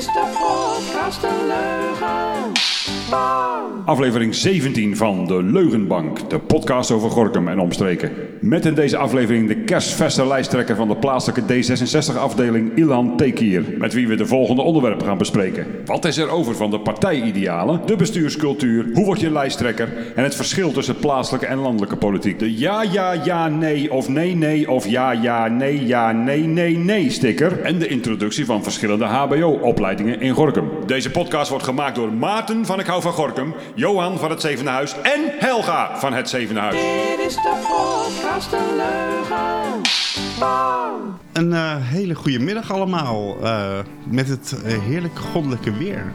is de podcast een leugen. Aflevering 17 van De Leugenbank, de podcast over Gorkum en omstreken. Met in deze aflevering de kerstverse lijsttrekker van de plaatselijke D66-afdeling Ilan Tekier. Met wie we de volgende onderwerpen gaan bespreken. Wat is er over van de partijidealen, de bestuurscultuur, hoe word je lijsttrekker en het verschil tussen plaatselijke en landelijke politiek. De ja, ja, ja, nee of nee, nee of ja, ja, nee, ja, nee, nee, nee sticker. En de introductie van verschillende HBO-opleidingen in Gorkum. Deze podcast wordt gemaakt door Maarten van Ik Hou van Gorkum, Johan van het Zevende Huis en Helga van het Zevende Huis. Dit is de podcast een leugen. Een eh, hele goede middag allemaal. eh, met het eh, heerlijk goddelijke weer.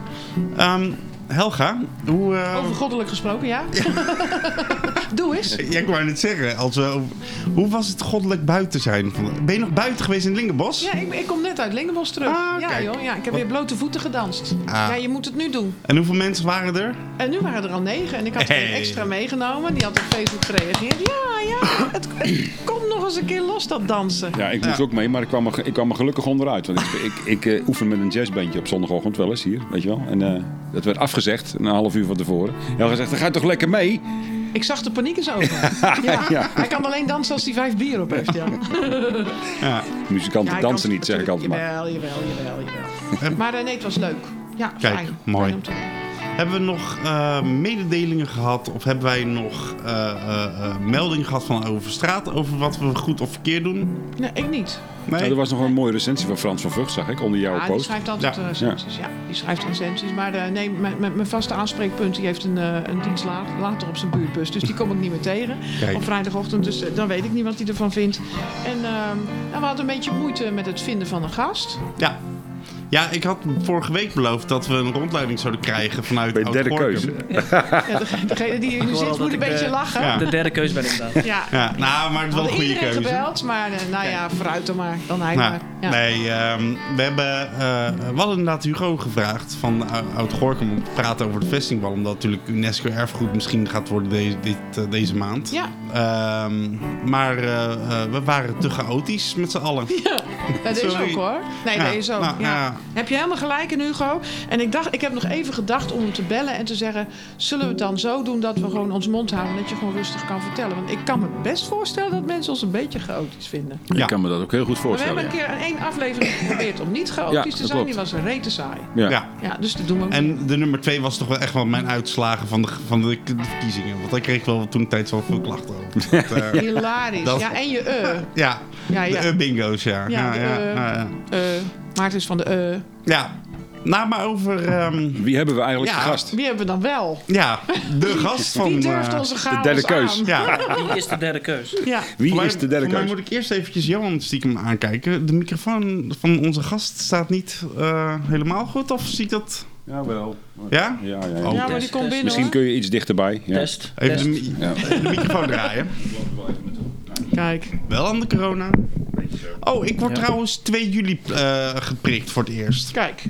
Ehm, Helga, hoe... eh, Over goddelijk gesproken, ja? Doe eens. ja, ik wou net zeggen, als we, over- hoe was het goddelijk buiten zijn? Ben je nog buiten geweest in Lingenbos? Ja, ik, ik kom net uit Lingenbos terug. Ah, ja, kijk. joh, ja, ik heb weer blote voeten gedanst. Ah. Ja, je moet het nu doen. En hoeveel mensen waren er? En nu waren er al negen en ik had er een extra meegenomen. Die had op Facebook gereageerd. Ja, ja, het, het komt nog eens een keer los, dat dansen. Ja, ik moest Ja. ook mee, maar ik kwam er, ik kwam er gelukkig onderuit. Want ik, ik, ik eh, oefen met een jazzbandje op zondagochtend wel eens hier, weet je wel. En eh, dat werd afgezegd, een half uur van tevoren. Helga zegt, dan ga je toch lekker mee? Ik zag de paniek eens over. Ja, Ja. Hij kan alleen dansen als hij vijf bier op heeft, ja. Ja. Muzikanten Ja, hij dansen niet, zeg ik altijd maar. Jawel, jawel, jawel, jawel. Maar eh, nee, het was leuk. Ja, Kijk, fijn. mooi. Fijn om te doen. Hebben we nog eh, mededelingen gehad? Of hebben wij nog eh eh, eh, meldingen gehad van over straat? Over wat we goed of verkeerd doen? Nee, ik niet. Nee? Nou, er was nog een mooie recensie van Frans van Vught, zag ik, onder jouw Ja, die post. schrijft altijd Ja. eh, recensies. Ja. die schrijft recensies. Maar eh, nee, mijn, mijn, mijn vaste aanspreekpunt die heeft een, eh, een dienst la- later op zijn buurtbus. Dus die kom ik niet meer tegen Kijk. op vrijdagochtend. Dus dan weet ik niet wat hij ervan vindt. En ehm, nou, we hadden een beetje moeite met het vinden van een gast. Ja. Ja, ik had vorige week beloofd dat we een rondleiding zouden krijgen vanuit Bij de derde Oud-Gorkum. keuze. Ja, degene, degene die hier nu zit moet een beetje eh, lachen. Ja. De derde keus ben ik inderdaad. Ja. Ja, nou, maar het is wel We een goede keuze. gebeld, maar eh, nou ja, vooruit dan maar. Dan hij Nou, maar. Ja. Nee, ehm, we, hebben, eh, we hadden inderdaad Hugo gevraagd van uh, Oud-Gorkum om te praten over de vestingwal. Omdat natuurlijk UNESCO-erfgoed misschien gaat worden deze, dit, deze maand. Ja. Ehm, maar we waren te chaotisch met z'n allen. Ja, dat is ook hoor. Nee, Ja, dat is ook. nou, ja. Heb je helemaal gelijk in Hugo. En ik dacht, ik heb nog even gedacht om hem te bellen en te zeggen: zullen we het dan zo doen dat we gewoon ons mond houden, dat je gewoon rustig kan vertellen? Want ik kan me best voorstellen dat mensen ons een beetje chaotisch vinden. Ja. Ik kan me dat ook heel goed Maar we voorstellen. hebben een keer één aflevering geprobeerd om niet chaotisch te zijn. klopt. Die was een rete saai. Ja. Ja. Ja, dus dat doen we ook niet. En de nummer twee was toch wel echt wel mijn uitslagen van de, van de, de verkiezingen. Want daar kreeg ik wel toen tijd wel veel klachten over. Dat, eh, Hilarisch. Dat- Ja, en je eh. ja, Ja, ja. de bingo's, ja. Ja, Ja, de, eh Maarten is van de eh. Ja. Nou, maar over... ehm, Wie hebben we eigenlijk Ja. gast? Wie hebben we dan wel? ja, de gast van... Wie durft eh, onze chaos derde keus. Ja, Wie is de derde keus? Ja. Wie mij- is de derde keus? moet ik eerst eventjes Johan stiekem aankijken. De microfoon van onze gast staat niet eh, helemaal goed, of zie ik dat... Jawel. Ja? Ja, ja, ja. Oh. Ja, maar die komt test. binnen Misschien hoor. kun je iets dichterbij. Ja. Test. Even de, test. mi- Ja. de microfoon draaien. Kijk. Wel aan de corona. Oh, ik word Ja. trouwens 2 juli eh, geprikt voor het eerst. Kijk,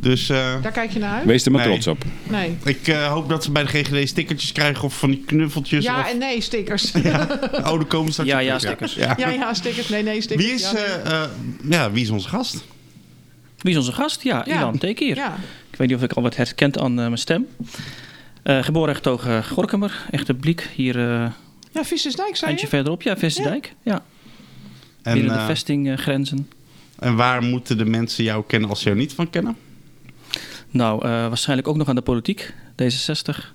Dus eh, daar kijk je naar uit? Wees er maar Nee. trots op. Nee. ik eh, hoop dat ze bij de GGD stickertjes krijgen of van die knuffeltjes. Ja of, en nee stickers. Oh, er komen straks... Ja, ja, stickers. Ja. Ja, ja, stickers. Nee, nee, stickers. Wie is, Ja, nee. ja, wie is onze gast? Wie is onze gast? Ja, Ja. Ilan Tekier. Ja. Ik weet niet of ik al wat herkent aan eh, mijn stem. Eh, geboren en getogen Gorkumer. Echte bliek. Hier eh ja, Vissersdijk, zei eindje je? verderop. Ja, Vesterdijk. Ja. En, Binnen de eh, vestinggrenzen. en waar moeten de mensen jou kennen als ze jou niet van kennen? Nou, eh, waarschijnlijk ook nog aan de politiek. D66.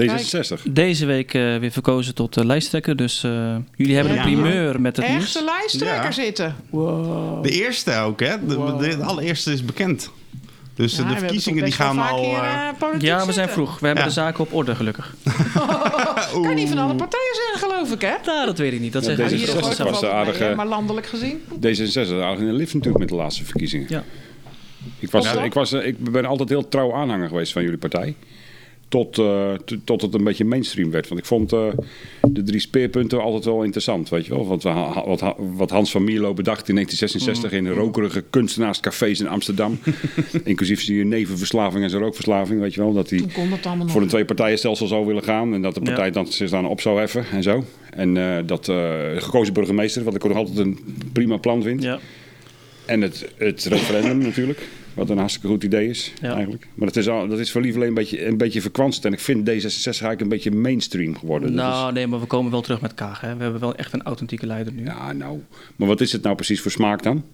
D66. Deze week eh, weer verkozen tot lijsttrekker. Dus eh, jullie hebben Ja. een primeur met het nieuws. Echte lijsttrekker Ja. zitten. Wow. De eerste ook, hè? De, Wow. de, de allereerste is bekend. Dus Ja, de verkiezingen die gaan al... hier, eh, eh, Ja, we zijn vroeg. We hebben Ja. de zaken op orde, gelukkig. Kan niet van alle partijen zeggen, geloof ik, hè? Nou, dat weet ik niet. Dat Ja, zeggen is was de aardige- Nee, maar landelijk gezien. D66 aardig in de lift natuurlijk met de laatste verkiezingen. Ja. Ik, was, ik, was, eh, ik ben altijd heel trouw aanhanger geweest van jullie partij. Tot, eh, tot het een beetje mainstream werd. Want ik vond eh, de drie speerpunten altijd wel interessant. Weet je wel? Want we wat, wat Hans van Mierlo bedacht in 1966 Mm. in rokerige kunstenaarscafés in Amsterdam. inclusief zijn nevenverslaving en zijn rookverslaving. Weet je wel? Dat hij voor een twee-partijenstelsel zou willen gaan. En dat de partij Ja. dan zich dan op zou heffen en zo. En eh, dat eh, gekozen burgemeester, wat ik ook nog altijd een prima plan vind. Ja. En het, het referendum natuurlijk. Wat een hartstikke goed idee is, Ja. eigenlijk. Maar dat is, al, dat is voor lieverlee een beetje, een beetje verkwanst. En ik vind D66 eigenlijk een beetje mainstream geworden. Nou, is- nee, maar we komen wel terug met Kaag. Hè. We hebben wel echt een authentieke leider nu. ja, nou. Maar wat is het nou precies voor smaak dan?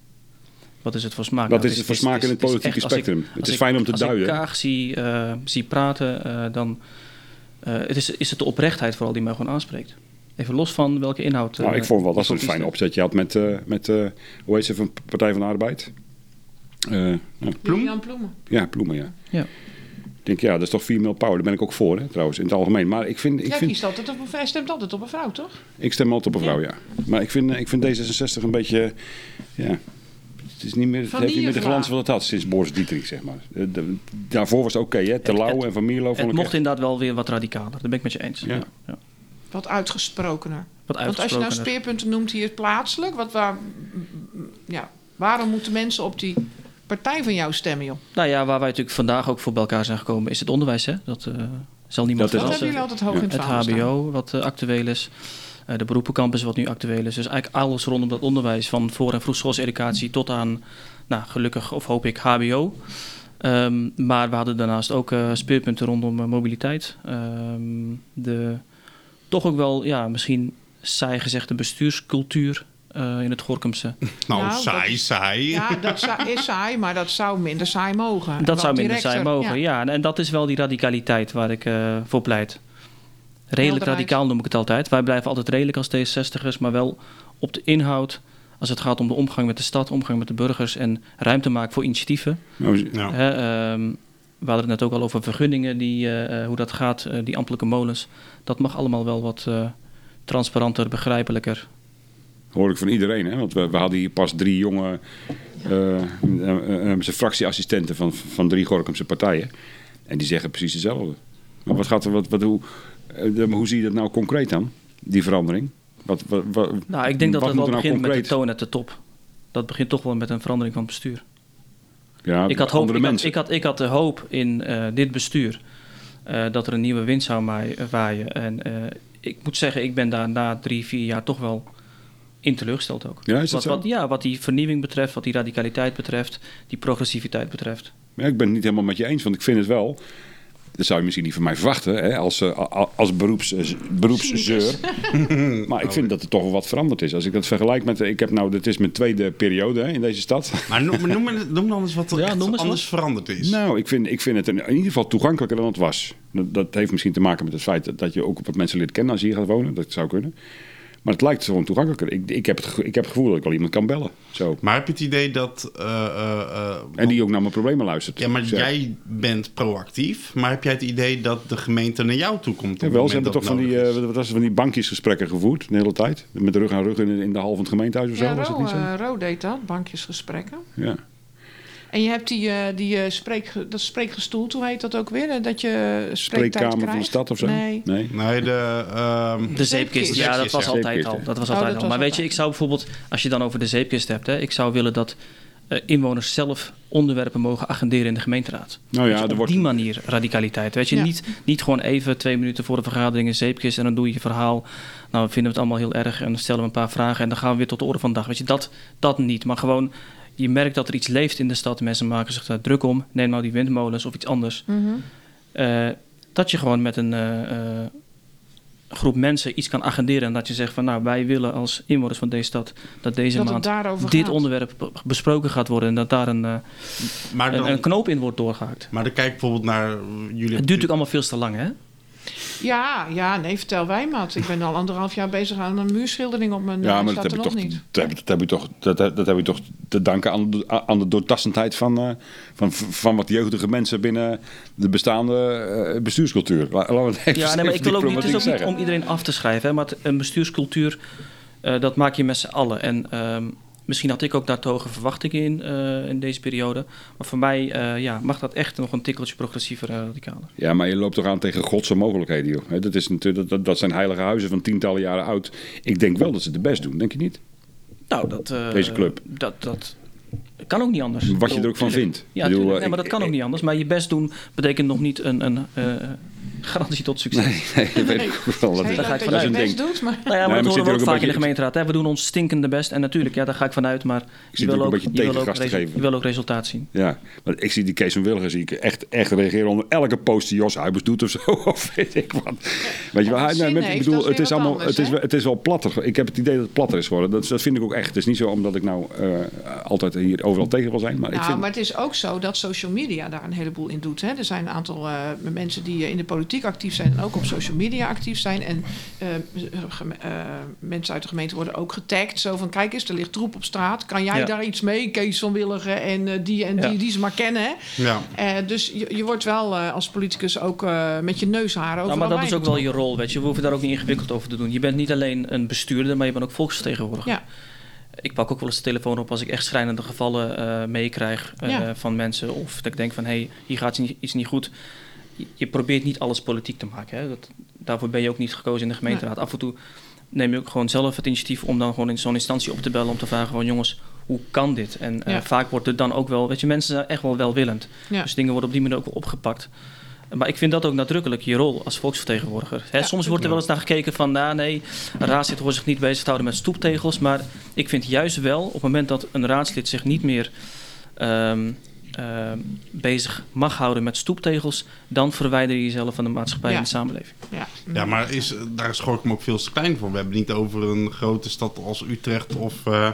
Wat is het voor smaak? Wat Nou, is het voor smaak in het is politieke echt- als ik- spectrum? Het als is fijn om te als duiden. ik Kaag zie, eh, zie praten, eh, dan eh, het is, is het de oprechtheid vooral die mij gewoon aanspreekt. Even los van welke inhoud. Nou, ik vond wel dat ze een fijn kiest. opzet je had met, met hoe heet ze, van Partij van de Arbeid? Eh, nou, Ploem? Jan Ploemen. ja, Ploemen, ja. Ja. Ik denk, ja, dat is toch female power. Daar ben ik ook voor, hè, trouwens, in het algemeen. Maar ik, vind, ik, Jij vind, kiest altijd op een, hij stemt altijd op een vrouw, toch? ik stem altijd op een vrouw, ja. Maar ik vind, ik vind D66 een beetje, ja... Het, is niet meer, het heeft niet meer de glans wat het had sinds Boris Dietrich, zeg maar. De- de- daarvoor was het oké, hè. Te lauw en Van Mierlo vond Het ik mocht echt- inderdaad wel weer wat radicaler. Dat ben ik met je eens. Ja. Ja. Wat uitgesprokener. Wat Want als je nou speerpunten noemt hier plaatselijk, wat, waar, ja, waarom moeten mensen op die partij van jou stemmen, joh? Nou ja, waar wij natuurlijk vandaag ook voor bij elkaar zijn gekomen, is het onderwijs. Hè? Dat eh, zal niemand Dat hebben jullie altijd hoog Ja. in het Het. HBO, wat eh, actueel is. Eh, de beroepencampus, wat nu actueel is. Dus eigenlijk alles rondom dat onderwijs, van voor- en vroegschoolseducatie tot aan, nou, gelukkig of hoop ik, HBO. Ehm, maar we hadden daarnaast ook eh, speerpunten rondom mobiliteit. Ehm, de toch ook wel, ja, misschien saai gezegd, de bestuurscultuur eh, in het Gorkumse. Nou, Nou, saai, dat- saai. Ja, dat zou- is saai, maar dat zou minder saai mogen. En Dat zou minder directer, zijn mogen, ja. En, en dat is wel die radicaliteit waar ik eh, voor pleit. Redelijk Helderheid. radicaal noem ik het altijd. Wij blijven altijd redelijk als D66'ers, maar wel op de inhoud. Als het gaat om de omgang met de stad, omgang met de burgers en ruimte maken voor initiatieven. Nou, Ja. Hè, ehm, we hadden het net ook al over vergunningen, die, eh, hoe dat gaat, die ambtelijke molens. Dat mag allemaal wel wat eh, transparanter, begrijpelijker. Hoor ik van iedereen, hè? Want we, we hadden hier pas drie jonge eh, fractieassistenten van, van drie Gorkumse partijen. En die zeggen precies hetzelfde. Maar wat gaat er, wat, wat, hoe, hoe zie je dat nou concreet dan, die verandering? Wat, wat, wat, Nou, ik denk dat het wel nou begint met de concreet? toon at de top. Dat begint toch wel met een verandering van het bestuur. Ja, Ik had, hoop, ik, had, ik, had, ik had de hoop in dit bestuur dat er een nieuwe wind zou waaien. En ik moet zeggen, ik ben daar na drie, vier jaar toch wel in teleurgesteld ook. Ja, is dat wat, zo? wat, ja, wat die vernieuwing betreft, wat die radicaliteit betreft, die progressiviteit betreft. Ja, ik ben het niet helemaal met je eens, want ik vind het wel. Dat zou je misschien niet van mij verwachten, hè, als, eh, als beroeps, eh, beroepszeur. maar ik vind dat er toch wel wat veranderd is. Als ik dat vergelijk met. Ik heb nou, dit is mijn tweede periode hè, in deze stad. Maar noem, maar noem, dan eens wat er Ja, noem eens anders veranderd is. Nou, ik vind, ik vind het in ieder geval toegankelijker dan het was. Dat, dat heeft misschien te maken met het feit dat, dat je ook wat mensen leert kennen als je hier gaat wonen. Dat zou kunnen. Maar het lijkt gewoon toegankelijker. Ik, ik, heb, het, ik heb het gevoel dat ik wel iemand kan bellen. Zo. Maar heb je het idee dat... eh, eh, eh, En die ook naar mijn problemen luistert. Ja, maar Zeg. jij bent proactief. Maar heb jij het idee dat de gemeente naar jou toe komt? op Ja, wel, ze hebben toch dat van die, eh, wat was het, van die bankjesgesprekken gevoerd de hele tijd. Met rug aan rug in, in de hal van het gemeentehuis of zo. Ja, was niet zo? eh, Ro deed dat, bankjesgesprekken. ja. En je hebt die, eh, die eh, spreek, dat spreekgestoel, hoe heet dat ook weer? Eh, Dat je spreektijd Spreekkamer van de krijgt. stad of zo? Nee. nee. Nee, de... ehm, De zeepkist, ja, dat was ja. altijd al. Dat was Oh, altijd dat al. was Maar weet je, ik zou bijvoorbeeld, als je dan over de zeepkist hebt, hè, ik zou willen dat eh, inwoners zelf onderwerpen mogen agenderen in de gemeenteraad. Nou ja, er op wordt, die manier radicaliteit. Weet je, Ja. niet, niet gewoon even twee minuten voor de vergadering een zeepkist en dan doe je je verhaal. Nou, we vinden het allemaal heel erg en dan stellen we een paar vragen en dan gaan we weer tot de orde van de dag. Weet je, dat, dat niet. Maar gewoon, je merkt dat er iets leeft in de stad. Mensen maken zich daar druk om. Neem nou die windmolens of iets anders. Mhm. Eh, dat je gewoon met een eh, eh, groep mensen iets kan agenderen. En dat je zegt van nou, wij willen als inwoners van deze stad dat deze Dat maand dit gaat. onderwerp be- besproken gaat worden. En dat daar een, eh, dan, een knoop in wordt doorgehaakt. maar dan kijk bijvoorbeeld naar... Jullie Het duurt natuurlijk allemaal veel te lang, hè? Ja, ja, nee, vertel wij maar. Ik ben al anderhalf jaar bezig aan een muurschildering op mijn... ja, hij maar dat staat heb, je toch, niet. dat, heb, dat, heb je toch, dat, dat heb je toch te danken aan, de- aan de doortastendheid van, eh, van, van wat jeugdige mensen binnen de bestaande eh, bestuurscultuur. La- Laten we het even, Ja, nee, maar ik wil ook niet, het is ook niet zeggen. om iedereen af te schrijven, hè, maar het- een bestuurscultuur, eh, dat maak je met z'n allen. En ehm, misschien had ik ook daar te hoge verwachtingen in, eh, in deze periode. Maar voor mij eh, ja, mag dat echt nog een tikkeltje progressiever en radicaler. Ja, maar je loopt toch aan tegen godse mogelijkheden, joh. Dat, is natuurlijk, dat, dat zijn heilige huizen van tientallen jaren oud. Ik denk wel dat ze het best doen, denk je niet? Nou, dat, eh, Deze club. Dat, dat kan ook niet anders. Wat je er ook van vindt. Ja, bedoel, eh, Nee, maar dat kan ook niet anders. Maar je best doen betekent nog niet een, een, eh, garantie tot succes. Nee, nee, dat weet ik ook wel. Dat ga ik dat dat doet, maar... Nou ja, maar maar dat zit horen we ook vaak in de gemeenteraad. Hè? We doen ons stinkende best. En natuurlijk, ja, daar ga ik vanuit. Maar je wil, ook ook, een beetje je, wil ook tegengas te resu- geven. je wil ook resultaat zien. Ja, maar ik zie die Kees van Willigen zie ik echt, echt reageren onder elke post die Jos Huibers doet of zo. Of weet ik wat. Weet je wel, hij, zin nee, met- ik bedoel, het is allemaal, anders, het is, het is wel platter. Ik heb het idee dat het platter is geworden. Dat, dat vind ik ook echt. Het is niet zo omdat ik nou eh, altijd hier overal tegen wil zijn. Maar ik Nou, vind, maar het is ook zo dat social media daar een heleboel in doet. Hè. Er zijn een aantal eh, mensen die eh, in de politiek actief zijn en ook op social media actief zijn. En eh, geme- eh, mensen uit de gemeente worden ook getagd. Zo van, kijk eens, er ligt troep op straat. Kan jij Ja. daar iets mee? Kees van Willigen en eh, die en die, Ja. die ze maar kennen. Hè. Ja. Eh, dus je, je wordt wel eh, als politicus ook eh, met je neusharen over Nou, maar dat is ook wel je rol, weet je. We hoeven daar ook niet ingewikkeld over te doen. Je bent niet alleen een bestuurder, maar je bent ook volksvertegenwoordiger. Ja. Ik pak ook wel eens de telefoon op als ik echt schrijnende gevallen eh, meekrijg eh, Ja. van mensen. Of dat ik denk van, hé, hey, hier gaat iets niet goed. Je, probeert niet alles politiek te maken. Hè? Dat, daarvoor ben je ook niet gekozen in de gemeenteraad. Af en toe neem je ook gewoon zelf het initiatief om dan gewoon in zo'n instantie op te bellen. Om te vragen van, jongens, hoe kan dit? En eh, vaak wordt er dan ook wel, weet je, mensen zijn echt wel welwillend. Ja. Dus dingen worden op die manier ook wel opgepakt. Maar ik vind dat ook nadrukkelijk je rol als volksvertegenwoordiger. Hè, Ja, soms wordt er wel eens naar gekeken van, nou nee, een raadslid hoort zich niet bezig te houden met stoeptegels. Maar ik vind juist wel, op het moment dat een raadslid zich niet meer ehm, ehm, bezig mag houden met stoeptegels, dan verwijder je jezelf van de maatschappij Ja. en de samenleving. Ja, Ja, maar is, daar is Gorkum ook veel te klein voor. We hebben niet over een grote stad als Utrecht of eh,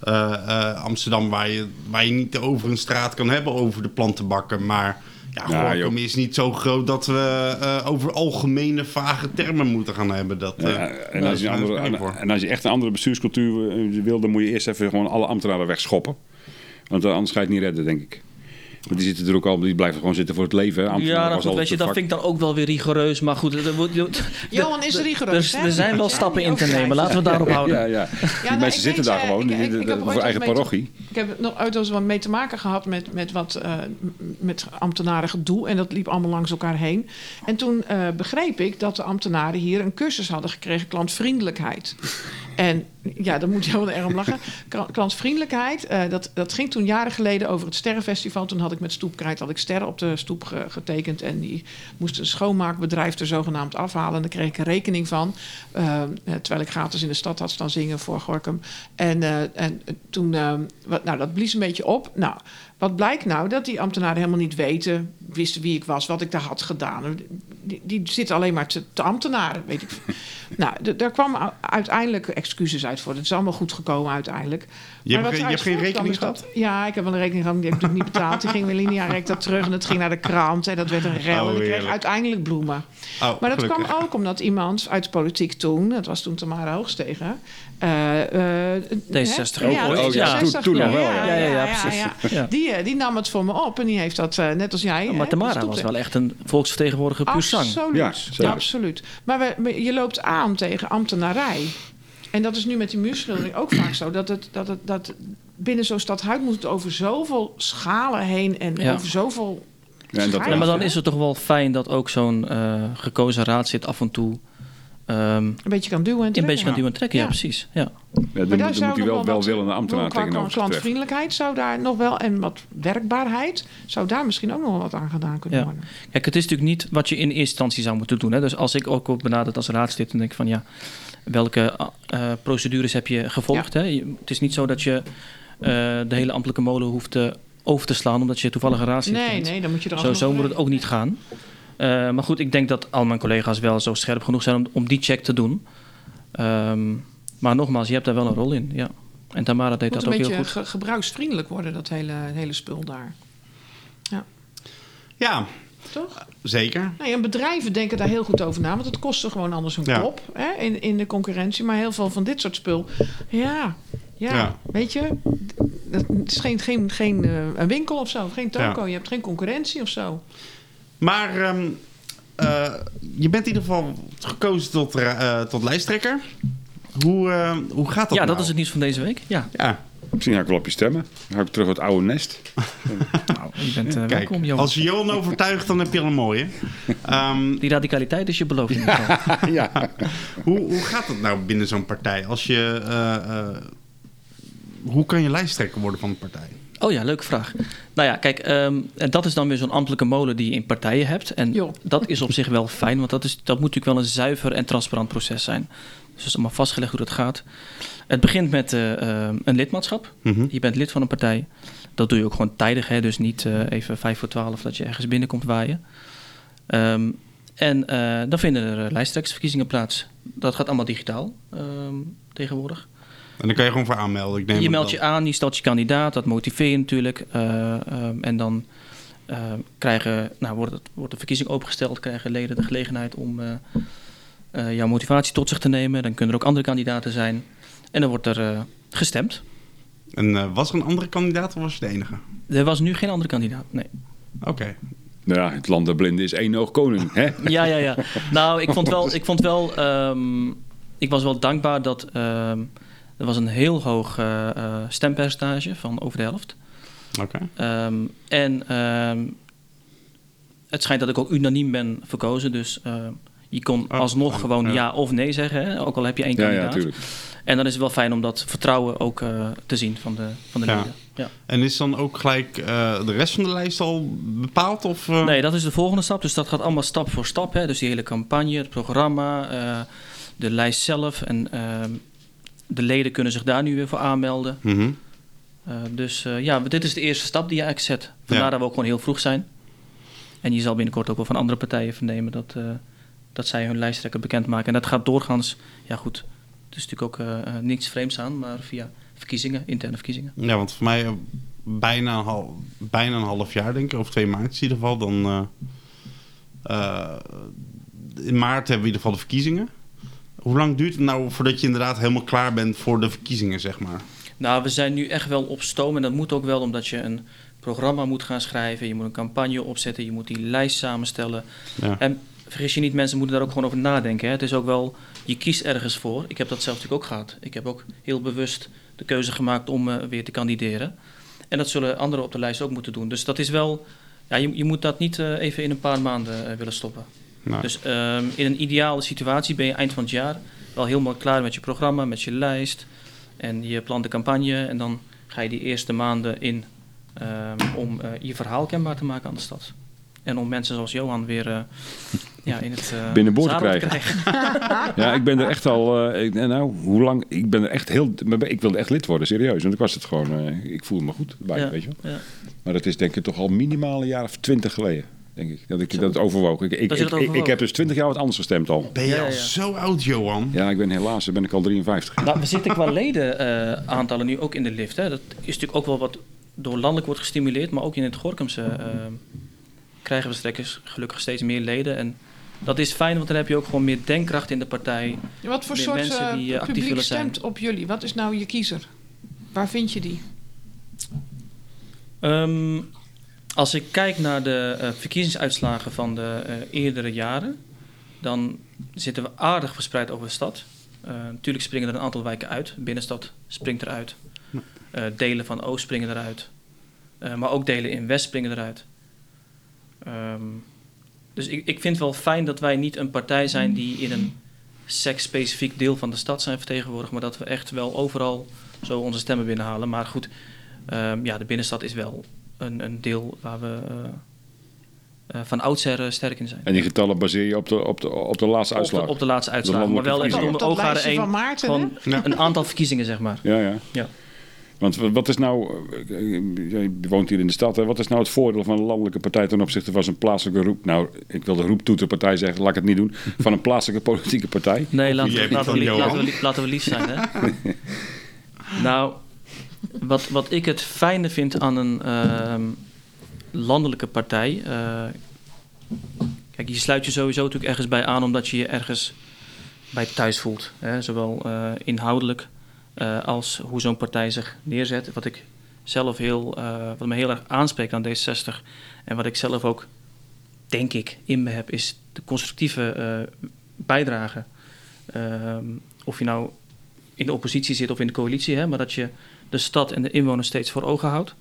eh, eh, Amsterdam... Waar je, waar je niet over een straat kan hebben over de plantenbakken. Maar ja, Gorkum is niet zo groot dat we eh, over algemene vage termen moeten gaan hebben. Dat, eh, Ja, en, als je er andere, klein en, voor. en als je echt een andere bestuurscultuur eh, wil, dan moet je eerst even gewoon alle ambtenaren wegschoppen. Want eh, anders ga je het niet redden, denk ik. Want die zitten er ook al, die blijven gewoon zitten voor het leven. Ja, goed, altijd weet je, dat vind ik dan ook wel weer rigoureus. Maar goed, wordt- Johan is rigoureus, er, hè? er zijn wel Ja, stappen in te nemen. Laten we het daarop houden. Ja, ja. Die nou, mensen ik zitten daar eh, gewoon, voor eigen parochie. Ik heb nog ooit eens wat mee te maken gehad met, met wat eh, met ambtenaren gedoe. En dat liep allemaal langs elkaar heen. En toen eh, begreep ik dat de ambtenaren hier een cursus hadden gekregen, klantvriendelijkheid. En ja, daar moet je wel erg om lachen. Kla- Klantvriendelijkheid, eh, dat, dat ging toen jaren geleden over het Sterrenfestival. Toen had ik met Stoepkrijt had ik sterren op de stoep ge- getekend. En die moest een schoonmaakbedrijf er zogenaamd afhalen. En daar kreeg ik een rekening van. eh, eh, terwijl ik gratis in de stad had staan zingen voor Gorkum. En, en toen, wat, nou, dat blies een beetje op. Nou, wat blijkt nou? Dat die ambtenaren helemaal niet weten, wisten wie ik was, wat ik daar had gedaan. Die, die zitten alleen maar te, te ambtenaren, weet ik. nou, daar kwam uiteindelijk excuses uit voor. Het is allemaal goed gekomen uiteindelijk. Je Maar hebt wat geen- je hebt geen rekening dat- Ja, ik heb wel een rekening gehad, die heb ik natuurlijk niet betaald. Die ging weer linea recta terug en het ging naar de krant. En dat werd een rel. Oh, en ik kreeg uiteindelijk bloemen. Oh, Maar dat gelukkig. kwam ook omdat iemand uit de politiek toen, dat was toen Tamara Hoogstegen. eh, eh, D66 hè? ook Ja, ooit. Oh, ja, D66, toen- toen nog wel, ja. Ja, ja, ja, precies. Ja. Die, eh, die nam het voor me op en die heeft dat net als jij. Maar Tamara was wel echt een volksvertegenwoordiger puur zang. Absoluut. Ja, absoluut. Maar we, je loopt aan tegen ambtenarij. En dat is nu met die muurschildering ook vaak zo. Dat, het, dat, het, dat binnen zo'n stadhuis moet het over zoveel schalen heen en Ja. over zoveel. Ja, en dat, Ja, Ja, maar dan is het toch wel fijn dat ook zo'n eh, gekozen raadslid af en toe ehm, Een beetje kan duwen en een trekken. beetje kan duwen en trekken. Ja, Ja. precies. Ja. ja, dan, zou moet hij nog wel wat- welwillende ambtenaar tegenover klantvriendelijkheid zou daar nog wel en wat werkbaarheid zou daar misschien ook nog wel wat aan gedaan kunnen Ja. worden. Kijk, het is natuurlijk niet wat je in eerste instantie zou moeten doen. Hè. Dus als ik ook word benaderd als raadslid, dan denk ik van ja, welke eh, procedures heb je gevolgd? Hè? Je- Het is niet zo dat je eh, de hele ambtelijke molen hoeft eh, over te slaan omdat je toevallig een raadslid Nee, bent. nee, dan moet je er Zo, zo moet het ook niet gaan. Eh, maar goed, ik denk dat al mijn collega's wel zo scherp genoeg zijn om, om die check te doen. Ehm, maar nogmaals, je hebt daar wel een rol in. Ja. En Tamara deed Het moet dat een ook heel beetje goed. ge- gebruiksvriendelijk worden, dat hele, hele spul daar. Ja, Toch? zeker. Nee, en bedrijven denken daar heel goed over na, want het kost ze gewoon anders een Ja. kop hè, in, in de concurrentie. Maar heel veel van dit soort spul, ja, ja, Ja. weet je, dat is geen, geen, geen eh, een winkel of zo, geen toko. Ja. Je hebt geen concurrentie of zo. Maar ehm, eh, je bent in ieder geval gekozen tot, eh, tot lijsttrekker. Hoe, eh, hoe gaat dat Ja, dat nou? is het nieuws van deze week. Ja, Ja, Misschien ga ik wel op je stemmen. Dan ga ik terug uit het oude nest. nou, je bent kijk. welkom, Johan. Als je Johan overtuigt, dan heb je al een mooie. Ehm, Die radicaliteit is je beloofd. in ieder geval. ja. hoe, hoe gaat het nou binnen zo'n partij? Als je, eh, eh, hoe kan je lijsttrekker worden van een partij? Oh ja, leuke vraag. Nou ja, kijk, ehm, en dat is dan weer zo'n ambtelijke molen die je in partijen hebt. En dat is op zich wel fijn, want dat, is, dat moet natuurlijk wel een zuiver en transparant proces zijn. Dus het is allemaal vastgelegd hoe dat gaat. Het begint met eh, ehm, een lidmaatschap. Mhm. Je bent lid van een partij. Dat doe je ook gewoon tijdig, hè? dus niet eh, even vijf voor twaalf dat je ergens binnenkomt waaien. Ehm, en eh, dan vinden er lijsttrekkersverkiezingen plaats. Dat gaat allemaal digitaal ehm, tegenwoordig. En dan kan je gewoon voor aanmelden. Ik neem Je meldt je aan, je stelt je kandidaat, dat motiveer je natuurlijk. eh, ehm, en dan eh, krijgen, nou, wordt, het, wordt de verkiezing opengesteld, krijgen leden de gelegenheid om eh, eh, jouw motivatie tot zich te nemen. Dan kunnen er ook andere kandidaten zijn. En dan wordt er eh, gestemd. En was er een andere kandidaat of was je de enige? Er was nu geen andere kandidaat, nee. Oké. Nou ja, het land der blinden is één oog koning. Hè? Ja, ja, ja. Nou, ik vond wel, ik vond wel, ehm, ik was wel dankbaar dat ehm, er was een heel hoog eh, eh, stempercentage van over de helft. Oké. Ehm, en ehm, het schijnt dat ik ook unaniem ben verkozen, dus ehm, je kon Oh, alsnog fijn. gewoon Ja. ja. of nee zeggen, hè? ook al heb je één Ja, ja, kandidaat. natuurlijk. en dan is het wel fijn om dat vertrouwen ook eh, te zien van de, van de Ja. leden. Ja. En is dan ook gelijk eh, de rest van de lijst al bepaald? Of, eh? Nee, dat is de volgende stap. Dus dat gaat allemaal stap voor stap. Hè? Dus die hele campagne, het programma, eh, de lijst zelf. En ehm, de leden kunnen zich daar nu weer voor aanmelden. Mhm. Eh, dus eh, ja, dit is de eerste stap die je eigenlijk zet. Vandaar Ja. dat we ook gewoon heel vroeg zijn. En je zal binnenkort ook wel van andere partijen vernemen dat, eh, dat zij hun lijsttrekker bekendmaken. En dat gaat doorgaans, ja goed, het is natuurlijk ook niets vreemds aan, maar via verkiezingen, interne verkiezingen. Ja, want voor mij bijna, een half, bijna een half jaar, denk ik, over twee maanden in ieder geval. Dan, in maart hebben we in ieder geval de verkiezingen. Hoe lang duurt het nou voordat je inderdaad helemaal klaar bent voor de verkiezingen, zeg maar? Nou, we zijn nu echt wel op stoom en dat moet ook wel omdat je een programma moet gaan schrijven. Je moet een campagne opzetten, je moet die lijst samenstellen. Ja. En vergis je niet, mensen moeten daar ook gewoon over nadenken. Hè. Het is ook wel, je kiest ergens voor. Ik heb dat zelf natuurlijk ook gehad. Ik heb ook heel bewust de keuze gemaakt om eh, weer te kandideren. En dat zullen anderen op de lijst ook moeten doen. Dus dat is wel, ja, je, je moet dat niet eh, even in een paar maanden eh, willen stoppen. Nou, Dus ehm, in een ideale situatie ben je eind van het jaar wel helemaal klaar met je programma, met je lijst. En je plant de campagne en dan ga je die eerste maanden in ehm, om eh, je verhaal kenbaar te maken aan de stad. En om mensen zoals Johan weer eh, ja, in het uh, Binnenboord te krijgen. Ja, ik ben er echt al. ik, nou, hoe lang? Ik ben er echt heel. Ik wilde echt lid worden, serieus. Want ik was het gewoon. ik voelde me goed bij, Ja, weet je wel. ja. Maar dat is denk ik toch al minimaal een jaar of twintig geleden. Denk ik. Dat ik Zo. dat overwoog. Ik, ik, ik, heb dus twintig jaar wat anders gestemd al. ben je Ja, ja, al ja. zo oud, Johan? Ja, ik ben helaas, dan ben ik al 53. Nou, we zitten qua ledenaantallen aantallen nu ook in de lift. Hè. Dat is natuurlijk ook wel wat door landelijk wordt gestimuleerd, maar ook in het Gorkumse eh, krijgen we straks gelukkig steeds meer leden. En dat is fijn, want dan heb je ook gewoon meer denkkracht in de partij. Ja, Wat voor Meer soort mensen eh, die, eh, actief publiek willen zijn. stemt op jullie? Wat is nou je kiezer? Waar vind je die? Ehm, als ik kijk naar de eh, verkiezingsuitslagen van de eh, eerdere jaren, dan zitten we aardig verspreid over de stad. Eh, natuurlijk springen er een aantal wijken uit. Binnenstad springt eruit. Delen van Oost springen eruit. Maar ook delen in West springen eruit. Ehm, dus ik, ik vind wel fijn dat wij niet een partij zijn die in een seksspecifiek deel van de stad zijn vertegenwoordigd, maar dat we echt wel overal zo onze stemmen binnenhalen. Maar goed, ehm, ja, de binnenstad is wel een, een deel waar we eh, eh, van oudsher eh, sterk in zijn. En die getallen baseer je op de, op de, op de laatste Op uitslag. de, op de laatste De uitslagen. Maar landelijke wel even onder oogaren lijstje van één. Maarten, een aantal verkiezingen, zeg maar. Ja, ja. Ja. Want wat- is nou, je woont hier in de stad, hè? wat is nou het voordeel van een landelijke partij ten opzichte van een plaatselijke roep? Nou, ik wil de roeptoeterpartij zeggen, laat ik het niet doen. Van een plaatselijke politieke partij. Nee, laten we, laten, we, laten we lief zijn, hè? nou, wat, wat ik het fijne vind aan een ehm, landelijke partij... eh, kijk, je sluit je sowieso natuurlijk ergens bij aan... omdat je je ergens bij thuis voelt. Hè? Zowel eh, inhoudelijk eh, als hoe zo'n partij zich neerzet. Wat ik zelf heel... wat me heel erg aanspreekt aan D66... en wat ik zelf ook, denk ik, in me heb... is de constructieve bijdrage Ehm, of je nou in de oppositie zit of in de coalitie, hè, maar dat je de stad en de inwoners steeds voor ogen houdt.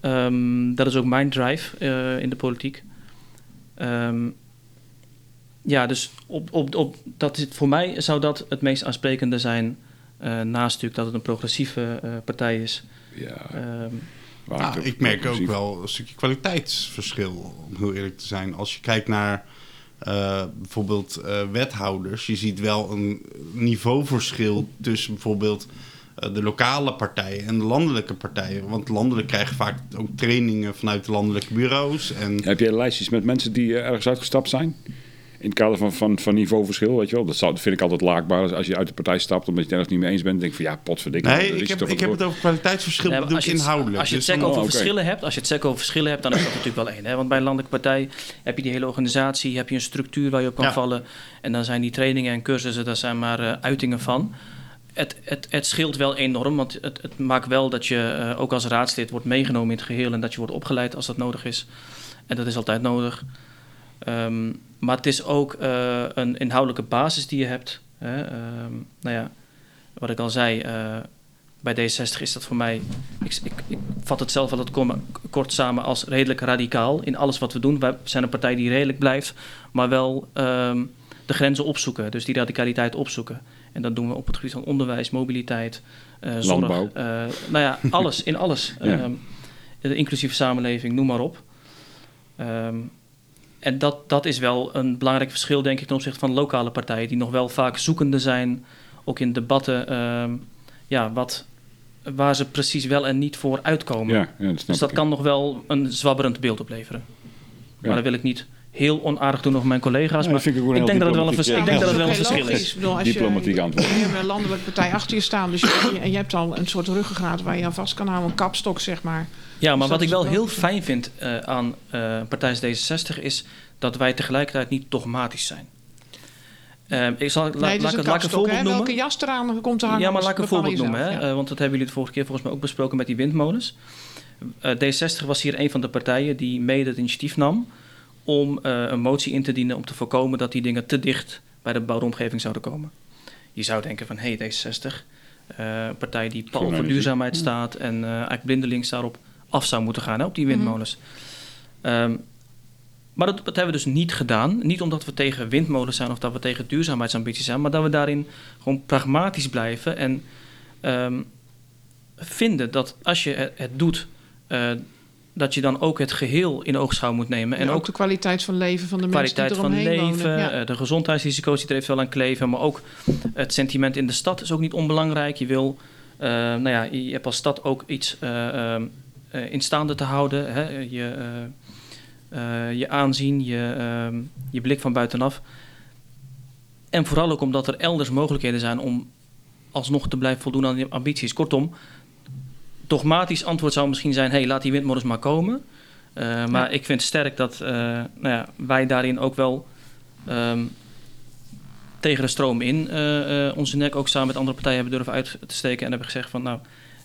Ehm, dat is ook mijn drive eh, in de politiek. Ehm, ja, dus op, op, op, dat is, voor mij zou dat het meest aansprekende zijn. eh, naast natuurlijk dat het een progressieve eh, partij is. Ja. Ehm, Nou, ik merk ook wel een stukje kwaliteitsverschil, om heel eerlijk te zijn. Als je kijkt naar eh, bijvoorbeeld eh, wethouders, je ziet wel een niveauverschil tussen bijvoorbeeld de lokale partijen en de landelijke partijen. Want landelijk krijgen vaak ook trainingen vanuit de landelijke bureaus. En Heb jij lijstjes met mensen die eh, ergens uitgestapt zijn? In het kader van, van, van niveauverschil, weet je wel? Dat, zou, dat vind ik altijd laakbaar. Als je uit de partij stapt omdat je het ergens niet mee eens bent, denk ik van ja, potverdikke. nee, ik heb, ik heb het over kwaliteitsverschil, Nee, maar bedoel als ik je het- inhoudelijk. Als je het Dus over Oh, verschillen hebt, als je het SEC over verschillen hebt, dan is dat natuurlijk wel één. Hè? Want bij een landelijke partij heb je die hele organisatie, heb je een structuur waar je op kan Ja. vallen. En dan zijn die trainingen en cursussen, daar zijn maar eh, uitingen van. Het, het, het scheelt wel enorm, want het, het maakt wel dat je eh, ook als raadslid wordt meegenomen in het geheel en dat je wordt opgeleid als dat nodig is. En dat is altijd nodig. Ehm, maar het is ook eh, een inhoudelijke basis die je hebt. Hè? Ehm, nou ja, wat ik al zei, eh, bij D60 is dat voor mij, ik, ik, ik vat het zelf altijd kom- kort samen als redelijk radicaal in alles wat we doen. Wij zijn een partij die redelijk blijft, maar wel ehm, de grenzen opzoeken, dus die radicaliteit opzoeken. En dat doen we op het gebied van onderwijs, mobiliteit, eh, zorg. Landbouw. eh, nou ja, alles, in alles. Ja. Ehm, de inclusieve samenleving, noem maar op. Ehm, en dat, dat is wel een belangrijk verschil, denk ik, ten opzichte van lokale partijen, die nog wel vaak zoekende zijn, ook in debatten, ehm, ja, wat, waar ze precies wel en niet voor uitkomen. Ja, ja, dat snap dus dat ik. kan nog wel een zwabberend beeld opleveren. Ja. Maar dat wil ik niet heel onaardig doen over mijn collega's. Nee, maar vind ik denk dat het wel een, diplomatiek, vers- ja. ik denk dat het wel een verschil is. bedoel, als je- Diplomatiek antwoord. Je hebt een landelijke partij achter je staan. Dus je, en je hebt al een soort ruggengraat waar je aan vast kan houden. Een kapstok, zeg maar. Ja, maar Dus wat ik wel heel fijn vind eh, aan eh Partij D66 is dat wij tegelijkertijd niet dogmatisch zijn. Eh, ik zal, la- nee, laat, ik- een laat ik een kapstok. voorbeeld Hè? noemen. Welke jas eraan komt te hangen. Ja, maar laat ik een voorbeeld noemen. Hè? ja. Eh, want dat hebben jullie de vorige keer volgens mij ook besproken met die windmolens. Eh, D60 was hier een van de partijen die mede het initiatief nam om eh, een motie in te dienen om te voorkomen dat die dingen te dicht bij de bouwomgeving zouden komen. Je zou denken van, hé, hey, D60, eh, een partij die pal voor duurzaamheid staat en eh, eigenlijk blindelings daarop af zou moeten gaan, hè, op die windmolens. Ehm, maar dat, dat hebben we dus niet gedaan. Niet omdat we tegen windmolens zijn of dat we tegen duurzaamheidsambities zijn, maar dat we daarin gewoon pragmatisch blijven en ehm, vinden dat als je het, het doet, eh, dat je dan ook het geheel in oogschouw moet nemen. En ook de kwaliteit van leven van de mensen die kwaliteit van eromheen leven, wonen. Ja. eh, de gezondheidsrisico's die er eventueel aan kleven, maar ook het sentiment in de stad is ook niet onbelangrijk. Je wil, eh, nou ja, je hebt als stad ook iets eh, in staande te houden. Hè? Je, je aanzien, je, ehm, je blik van buitenaf. En vooral ook omdat er elders mogelijkheden zijn om alsnog te blijven voldoen aan die ambities. Kortom, dogmatisch antwoord zou misschien zijn: hey, laat die windmolens maar komen. Uh, maar ik vind sterk dat uh, nou ja, wij daarin ook wel um, tegen de stroom in uh, onze nek ook samen met andere partijen hebben durven uit te steken en hebben gezegd van nou,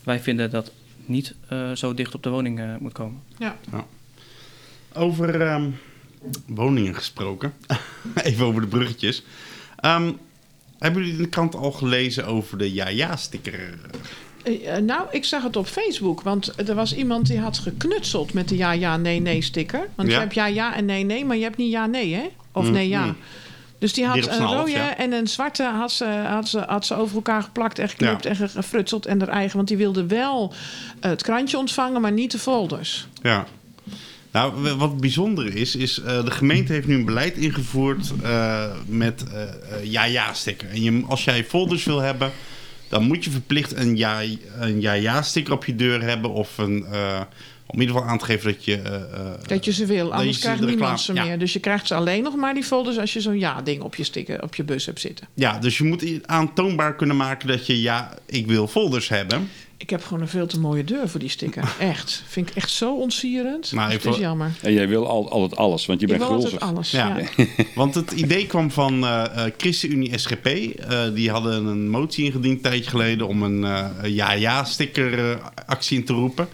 wij vinden dat niet zo dicht op de woning moet komen. Ja. ja. Over um, woningen gesproken, even over de bruggetjes. Um, hebben jullie in de krant al gelezen over de ja-ja-sticker? Uh, nou, ik zag het op Facebook. Want er was iemand die had geknutseld met de ja, ja, nee, nee sticker. Want ja. je hebt ja, ja en nee, nee, maar je hebt niet ja, nee, hè? Of mm, nee, ja. Mm. Dus die had Die een rode ja. en een zwarte had ze, had, ze, had ze over elkaar geplakt en geknipt Ja. en gefrutseld en haar eigen. Want die wilde wel het krantje ontvangen, maar niet de folders. Ja. Nou, wat bijzonder is, is uh, de gemeente heeft nu een beleid ingevoerd uh, met ja-ja-sticker. En je, als jij folders wil hebben, dan moet je verplicht een ja- een ja-ja-sticker op je deur hebben. Of een, uh, om in ieder geval aan te geven dat je... uh, dat je ze wil, anders je krijgt niemand ze ja. meer. Dus je krijgt ze alleen nog maar die folders als je zo'n ja-ding op je sticker, op je bus hebt zitten. Ja, dus je moet aantoonbaar kunnen maken dat je ja, ik wil folders hebben. Ik heb gewoon een veel te mooie deur voor die sticker. Echt. Vind ik echt zo ontsierend. Nou, het is jammer. En jij wil al, altijd alles, want je Ik bent wil altijd gulzig. alles. Ja. Ja. Want het idee kwam van eh eh, ChristenUnie SGP. Eh, die hadden een motie ingediend een tijdje geleden om een eh, ja-ja-sticker eh, actie in te roepen.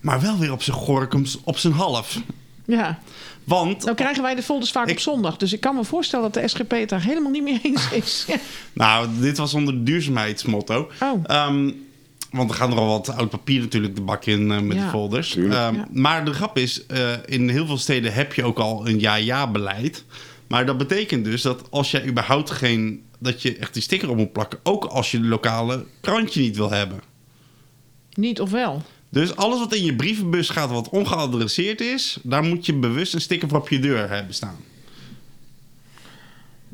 Maar wel weer op zijn gorkums op zijn half. ja. Want, Nou krijgen wij de folders vaak Ik- op zondag. Dus ik kan me voorstellen dat de SGP het daar helemaal niet mee eens is. Nou, dit was onder het duurzaamheidsmotto. Oh. Ehm, want er gaan er al wat oud papier natuurlijk de bak in eh, met Ja. de folders. Ehm, Ja. Maar de grap is, eh, in heel veel steden heb je ook al een ja-ja-beleid. Maar dat betekent dus dat als jij überhaupt geen... dat je echt die sticker op moet plakken... ook als je de lokale krantje niet wil hebben. Niet of wel. Dus alles wat in je brievenbus gaat wat ongeadresseerd is, daar moet je bewust een sticker voor op je deur hebben staan.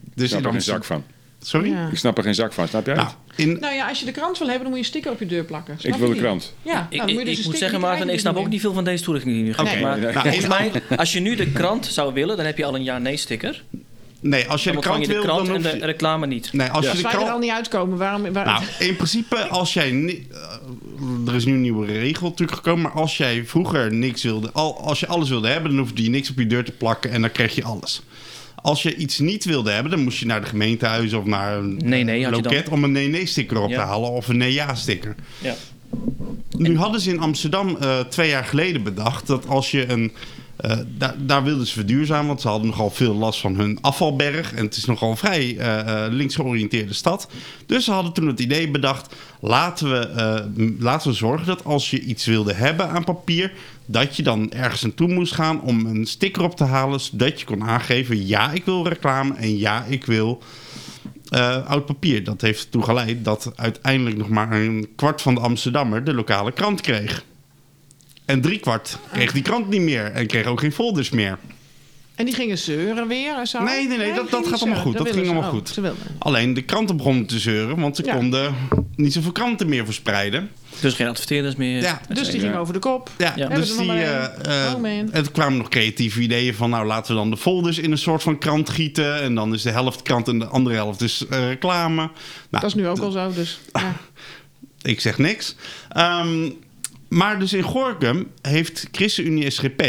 Ik Dus snap in er Amsterdam- zak van. Sorry? Ja. Ik snap er geen zak van, snap jij Nou, in, Nou ja, als je de krant wil hebben, dan moet je een sticker op je deur plakken. Snap Ik wil de krant. Ja, nou, Ik, dan moet je ik, dus ik moet zeggen, Maarten, krijg ik snap ook niet veel van deze toelichting nu. Oké, Maar nou, volgens in- mij, als je nu de krant zou willen, dan heb je al een ja-nee-sticker. nee, als je Dan de krant je de wil, krant dan en de je... reclame niet. Nee, als Ja. je de wij er al krant... niet uitkomen, waarom... waar- Nou, in principe, als jij... ni- eh, er is nu een nieuwe regel natuurlijk gekomen, maar als jij vroeger niks wilde... Al, als je alles wilde hebben, dan hoefde je niks op je deur te plakken en dan kreeg je alles. Als je iets niet wilde hebben, dan moest je naar de gemeentehuis of naar een Nee, nee, had je loket om een nee-nee-sticker op Ja. te halen of een nee-ja-sticker. Ja. Nu hadden ze in Amsterdam eh, twee jaar geleden bedacht dat als je een. eh, daar, daar wilden ze verduurzamen, want ze hadden nogal veel last van hun afvalberg. En het is nogal een vrij eh, eh, links georiënteerde stad. Dus ze hadden toen het idee bedacht: laten we, eh, laten we zorgen dat als je iets wilde hebben aan papier, dat je dan ergens naartoe moest gaan om een sticker op te halen, zodat je kon aangeven: ja, ik wil reclame en ja, ik wil eh, oud papier. Dat heeft ertoe geleid dat uiteindelijk nog maar een kwart van de Amsterdammer de lokale krant kreeg. En driekwart kreeg die krant niet meer en kreeg ook geen folders meer. En die gingen zeuren weer en zo? Nee, nee, nee, dat- dat gaat allemaal goed. Dat willen ging allemaal Oh, goed. Alleen de kranten begonnen te zeuren, want ze konden niet zoveel kranten meer verspreiden. Dus geen adverteerders meer. Ja, Dus die ging over de kop. Ja, Ja. dus die, eh, eh, Oh, man. en er kwamen nog creatieve ideeën van... nou, laten we dan de folders in een soort van krant gieten... en dan is de helft krant en de andere helft is eh, reclame. Nou, Dat is nu ook al zo, dus... Ja. Ik zeg niks. Ehm, maar dus in Gorkum heeft ChristenUnie SGP...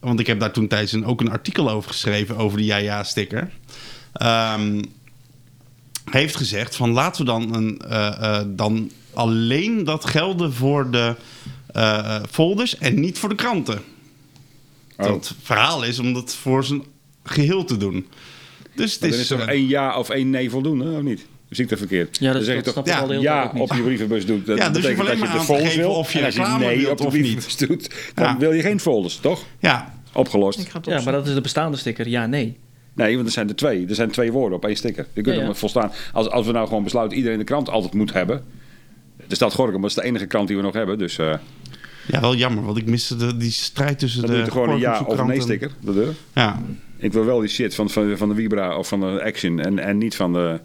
want ik heb daar toen tijdens een, ook een artikel over geschreven... over de ja-ja-sticker... ehm, heeft gezegd van laten we dan, een, eh, eh, dan alleen dat gelden voor de eh, eh, folders... en niet voor de kranten. Oh. Dat verhaal is om dat voor zijn geheel te doen. Dus het Maar is... dan is toch eh, één ja of één nee voldoende, of niet? Zie ik dat verkeerd? Ja, dat- dan zeg je dat toch ik al de ja op je brievenbus doet. Dat Ja, dus je betekent alleen dat je de folders wil. of je en als je nee op je of niet. brievenbus doet, dan Ja. wil je geen folders, toch? ja, Opgelost. Ik ga het Ja, maar dat is de bestaande sticker. Ja, nee. Nee, want er zijn er twee. Er zijn twee woorden op één sticker. Die kunnen Ja, ja. volstaan. Als, als we nou gewoon besluiten iedereen de krant altijd moet hebben. De stad Gorkum, dat is de enige krant die we nog hebben. Dus eh ja, wel jammer, want ik miste de, die strijd tussen dan de er gewoon een ja of nee sticker. De deur. Ja, Ik wil wel die shit van, van, van de Vibra of van de Action en, en niet van de...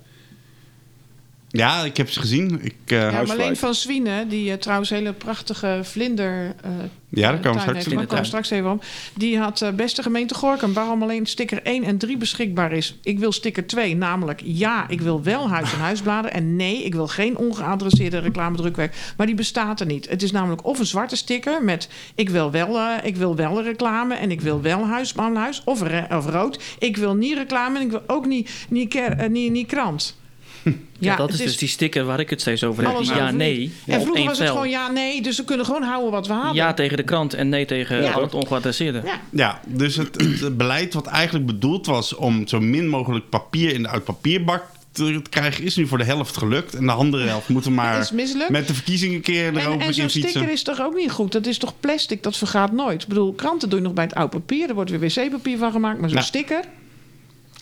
Ja, ik heb ze gezien. Ik, eh, Ja. Marleen van Zwienen, die eh, trouwens hele prachtige vlinder... eh, Ja, daar komen we straks heeft, komen straks even om. Die had beste gemeente Gorkum, waarom alleen sticker 1 en 3 beschikbaar is. Ik wil sticker 2, namelijk ja, ik wil wel huis- en huisbladen. En nee, ik wil geen ongeadresseerde reclamedrukwerk. Maar die bestaat er niet. Het is namelijk of een zwarte sticker met ik wil wel, ik wil wel reclame en ik wil wel huis huis. Of, of rood. Ik wil niet reclame en ik wil ook niet, niet, niet, niet krant. Ja, dat is dus die sticker waar ik het steeds over heb. Ja, nee. En vroeger één was het vel. gewoon ja, nee. Dus we kunnen gewoon houden wat we hadden. Ja tegen de krant en nee tegen Ja, al het ongeadresseerde. Ja. ja dus het, het beleid wat eigenlijk bedoeld was om zo min mogelijk papier in de uit papierbak te krijgen, is nu voor de helft gelukt. En de andere helft moeten maar met de verkiezingen een keer En, erover en zo'n in fietsen. sticker is toch ook niet goed? Dat is toch plastic? Dat vergaat nooit. Ik bedoel, kranten doe je nog bij het oud papier. Er wordt weer wc-papier van gemaakt. Maar zo'n Ja. sticker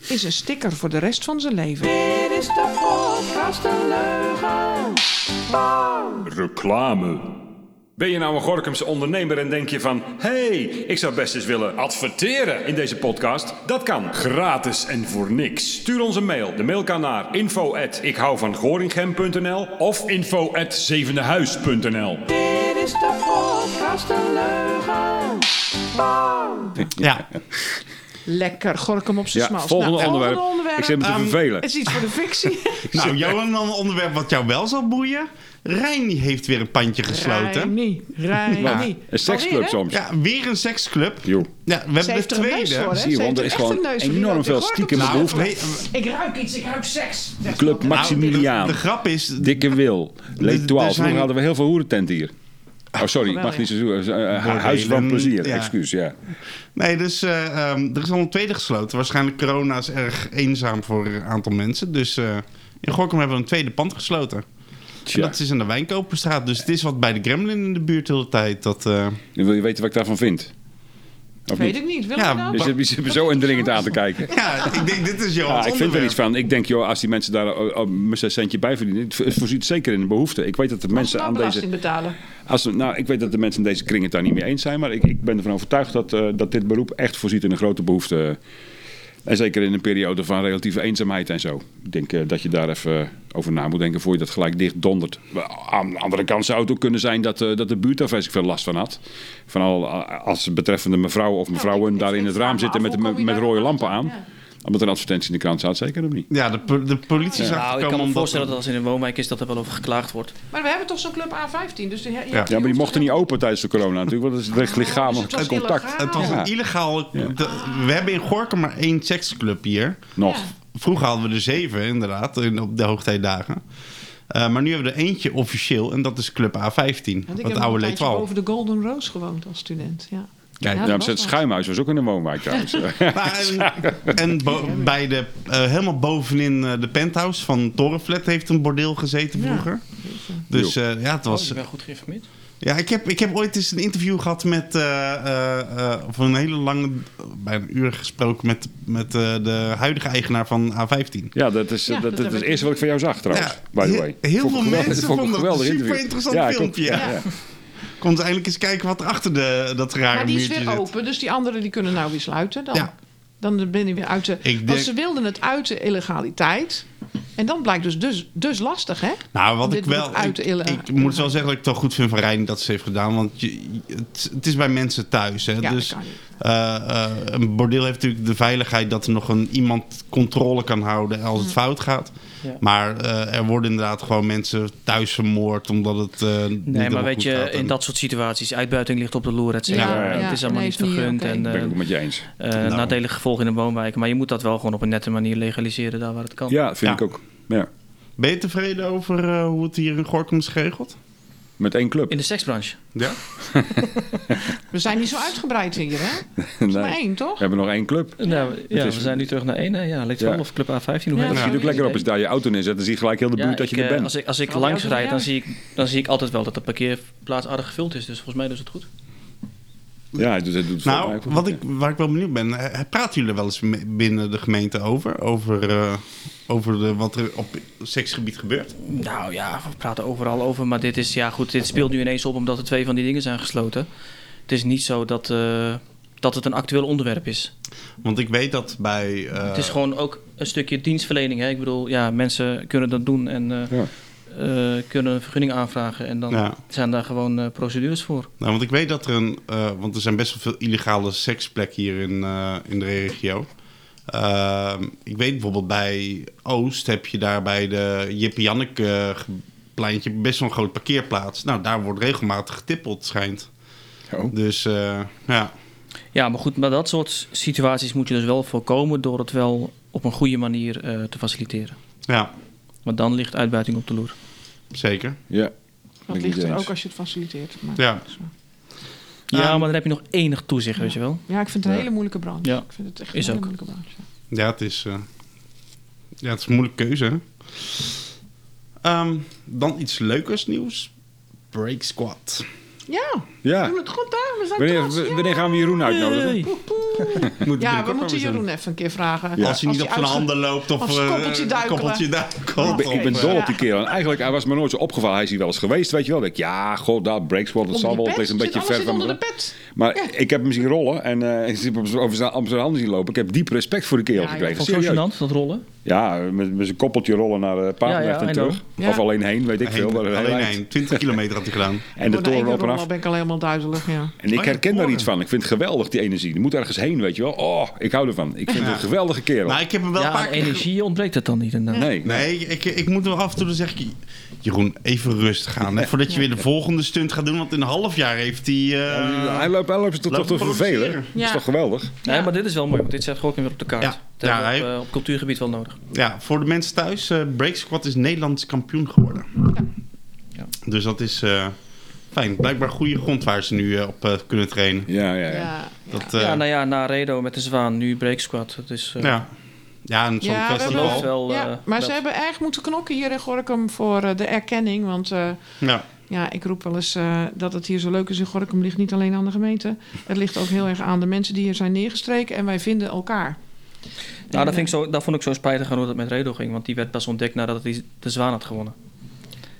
is een sticker voor de rest van zijn leven. Dit is de podcast een leugen. Reclame. Ben je nou een Gorkumse ondernemer en denk je van... hey, ik zou best eens willen adverteren in deze podcast? Dat kan. Gratis en voor niks. Stuur ons een mail. De mail kan naar info at ik hou van Gorinchem.nl of info at zevendehuis.nl. Dit is de podcast een leugen. Ja, Lekker, gorkum op zijn Ja, smals. volgende Nou, onderwerp. Ik zit me te Ehm, vervelen. Het is iets voor de fictie. nou Johan, dan een onderwerp wat jou wel zal boeien. Rijn die heeft weer een pandje gesloten. Reini, Reini. Een seksclub soms. Ja, weer een seksclub. Joh. Ja, we hebben de een neus tweede. voor? Zie je, want er is gewoon enorm veel stiekem behoefte. Nee, Ik ruik iets, ik ruik seks. Club ze. Maximiliaan. de, de grap is, Dikke Wil. Leek 12. er zijn- Vroeger hadden we heel veel hoerententen hier. Oh, sorry, ik mag niet zo zeggen. Uh, Bordelen, Huis van plezier, ja. excuus, ja. Nee, dus eh, ehm, er is al een tweede gesloten. Waarschijnlijk corona is erg eenzaam voor een aantal mensen. Dus eh, in Gorkum hebben we een tweede pand gesloten. Dat is in de Wijnkoperstraat. Dus het is wat bij de Gremlin in de buurt de hele tijd. Dat, eh, nu wil je weten wat ik daarvan vind. Of Weet niet? ik niet. Wil Ja, je dat? Je zit, je zit me zo indringend aan te kijken. Ja, ik denk, dit is jouw Ja, ik vind er iets van. Ik denk, joh, als die mensen daar oh, oh, een centje bij verdienen, het voorziet zeker in een behoefte. Ik weet dat de mensen Nou, aan deze. betalen. Als, nou, ik weet dat de mensen in deze kring het daar niet mee eens zijn, maar ik, ik ben ervan overtuigd dat, eh, dat dit beroep echt voorziet in een grote behoefte. En zeker in een periode van relatieve eenzaamheid en zo. Ik denk eh, dat je daar even eh, over na moet denken voor je dat gelijk dicht dondert. Aan de andere kant zou het ook kunnen zijn dat, eh, dat de buurt daar vreselijk veel last van had. Van al, als betreffende mevrouw of mevrouwen Nou, ik- daar in het raam zitten met, met, rode lampen aan. Ja. Omdat er een advertentie in de krant staat, zeker of niet? Ja, de, po- de politie is Nou, ik kan me voorstellen dat als in een woonwijk is dat er wel over geklaagd wordt. Maar we hebben toch zo'n club A15. Dus die, Ja. Ja, maar die mochten niet open tijdens de corona natuurlijk, want dat is direct lichamelijk dus contact. illegaal. Het was Ja. een illegaal... de- we hebben in Gorkum maar één seksclub hier. Nog. Ja. Vroeger hadden we er zeven, inderdaad, in- op de hoogtijdagen. Eh, maar nu hebben we er eentje officieel en dat is Club A15. Want ik het heb oude een tijdje boven de Golden Rose gewoond als student. Ja. Kijk, Ja, Ja, het schuimhuis was ook in een woonwijk trouwens. Maar en en bij de, eh, helemaal bovenin eh, de penthouse van Torenflat heeft een bordeel gezeten Ja. vroeger. Dus eh, ja, het Oh, was... ik ben goed geïnformeerd. Ja, ik heb, ik heb ooit eens een interview gehad met... eh, eh, eh, of een hele lange... Bij een uur gesproken met, met eh, de huidige eigenaar van A15. Ja, dat is, Ja, dat, dat dat heb is het eerste wat ik van jou zag trouwens. Ja, by the heel- way. heel veel mensen vond ik een vonden het een interview. ja, ik filmpje, ook. ja. ja. Kon ze eindelijk eens kijken wat er achter de, dat rare Maar die is weer zit. open, dus die anderen die kunnen nou weer sluiten. Dan, Ja. dan ben je weer uit de... Ik Want denk- ze wilden het uit de illegaliteit. En dan blijkt dus, dus, dus lastig, hè? Nou, wat Dit ik wel. uit Ik, de ille- ik moet wel zeggen dat ik het wel goed vind van Rijn dat ze heeft gedaan. Want je, het, het is bij mensen thuis. Hè? Ja, dus eh, een bordeel heeft natuurlijk de veiligheid dat er nog een, iemand controle kan houden als Mm. het fout gaat. Ja. Maar eh, er worden inderdaad gewoon mensen thuis vermoord omdat het. eh, niet Nee, maar weet je, in dat soort situaties, uitbuiting ligt op de loer, et cetera. Ja, En ja, het is allemaal nee, niet vergund oké. en Ben ik eh, ook met je eens. eh, Nou. nadelige gevolgen in een woonwijk. Maar je moet dat wel gewoon op een nette manier legaliseren daar waar het kan. Ja, vind Ja. ik ook. Ja. Ben je tevreden over eh, hoe het hier in Gorkum is geregeld? Met één club. In de seksbranche. Ja. We zijn niet zo uitgebreid hier, hè? Er is maar Nee. één, We toch? hebben nog één club. Nou, ja, is- we zijn nu terug naar één. hè. Ja, ligt Ja. wel of Club A15. Hoe Ja, Dat het? schiet ook lekker op. Als je daar je auto neerzet, dan zie je gelijk heel de buurt Ja, dat je ik, er eh, bent. Als ik, als ik langs rijd, dan zie, ik, dan zie ik altijd wel dat de parkeerplaats aardig gevuld is. Dus volgens mij is het goed. Ja, hij doet, hij doet mij Nou, wat ik, waar ik wel benieuwd ben, eh, praten jullie er wel eens binnen de gemeente over? Over, eh, over de, wat er op seksgebied gebeurt? Nou ja, we praten overal over. Maar dit is, ja goed, dit speelt nu ineens op omdat er twee van die dingen zijn gesloten. Het is niet zo dat, eh, dat het een actueel onderwerp is. Want ik weet dat bij. eh, het is gewoon ook een stukje dienstverlening. Hè? Ik bedoel, ja, mensen kunnen dat doen en eh, Ja. Eh, kunnen een vergunning aanvragen. En dan Ja. zijn daar gewoon eh, procedures voor. Nou, want ik weet dat er een. eh, want er zijn best wel veel illegale seksplekken hier in, eh, in de regio. Ehm, ik weet bijvoorbeeld bij Oost heb je daar bij de Jippe Janneke pleintje best wel een groot parkeerplaats. Nou, daar wordt regelmatig getippeld, schijnt. Oh. Dus eh, ja. Ja, maar goed, maar dat soort situaties moet je dus wel voorkomen door het wel op een goede manier eh, te faciliteren. ja, Want dan ligt uitbuiting op de loer. zeker. Ja. Dat ligt er eens. ook als je het faciliteert. Maar, Ja. Ja, Ehm, maar dan heb je nog enig toezicht, weet je wel. ja, ik vind het een Ja. hele moeilijke branche. Ja. Ik vind het echt Is een hele ook. moeilijke branche. Ja, het is, eh, ja, het is een moeilijke keuze. Ehm, dan iets leukers nieuws. Break Squad. Ja, we Ja. doen het goed daar. We zijn Wanneer, trots. Ja. wanneer gaan we Jeroen uitnodigen? Hey. Moet Ja, we moeten Jeroen even een keer vragen. Ja. Als hij niet op zijn handen loopt of eh, koppeltje duikelen. koppeltje Ik ben, ik ben Of, dol eh, op die kerel. En eigenlijk, hij was me nooit zo opgevallen. Hij is hier wel eens geweest, weet je wel. Ik, ja, god, dat break squad, dat zal wel. Het ligt een Zit beetje ver van de pet. Maar Ja. ik heb hem zien rollen en eh ik heb hem over zijn, handen zien lopen. Ik heb diep respect voor de kerel Ja, ja. gekregen. Vond ik zo Serieus. gênant, dat rollen. Ja, met, met zijn koppeltje rollen naar de Paardrecht Ja, ja, en terug. Of alleen heen, weet ik heen- veel. maar alleen heen. 20 kilometer had hij gedaan. En de Voor toren op en af. ben ik al helemaal duizelig, ja. En ik Oh herken daar iets van. Ik vind het geweldig, die energie. Die moet ergens heen, weet je wel. Oh, ik hou ervan. Ik vind het een geweldige kerel. Nou, ik heb hem wel een paar keer... energie ontbreekt het dan niet. inderdaad. nee, Nee, ik, ik moet wel af en toe dan zeg ik... Jeroen, even rustig aan. Hè, voordat je weer de volgende stunt gaat doen. Want in een half jaar heeft hij... eh, hij loopt, hij loopt zich toch, te vervelen. Dat is toch geweldig? Nee, maar dit is wel mooi, want dit zet gewoon weer op de kaart. Ja. Dat hebben Ja, we op, hij- eh, op cultuurgebied wel nodig. Ja, voor de mensen thuis. eh Break Squad is Nederlands kampioen geworden. Ja. Dus dat is eh, fijn. Blijkbaar goede grond waar ze nu op eh, kunnen trainen. Ja, ja, Ja. Dat, eh, ja, nou ja, na Redo met de Zwaan, nu Break Squad. Het is, eh, ja. Ja, en zo'n Ja, festival. wel. Ja, eh, maar ze hebben erg moeten knokken hier in Gorkum voor de erkenning. Want eh, Ja. Ja, ik roep wel eens eh, dat het hier zo leuk is in Gorkum ligt niet alleen aan de gemeente. Het ligt ook heel erg aan de mensen die hier zijn neergestreken en wij vinden elkaar. Nou, dat, vind ik zo, dat vond ik zo spijtig aan hoe dat met Redo ging. Want die werd pas ontdekt nadat hij de Zwaan had gewonnen.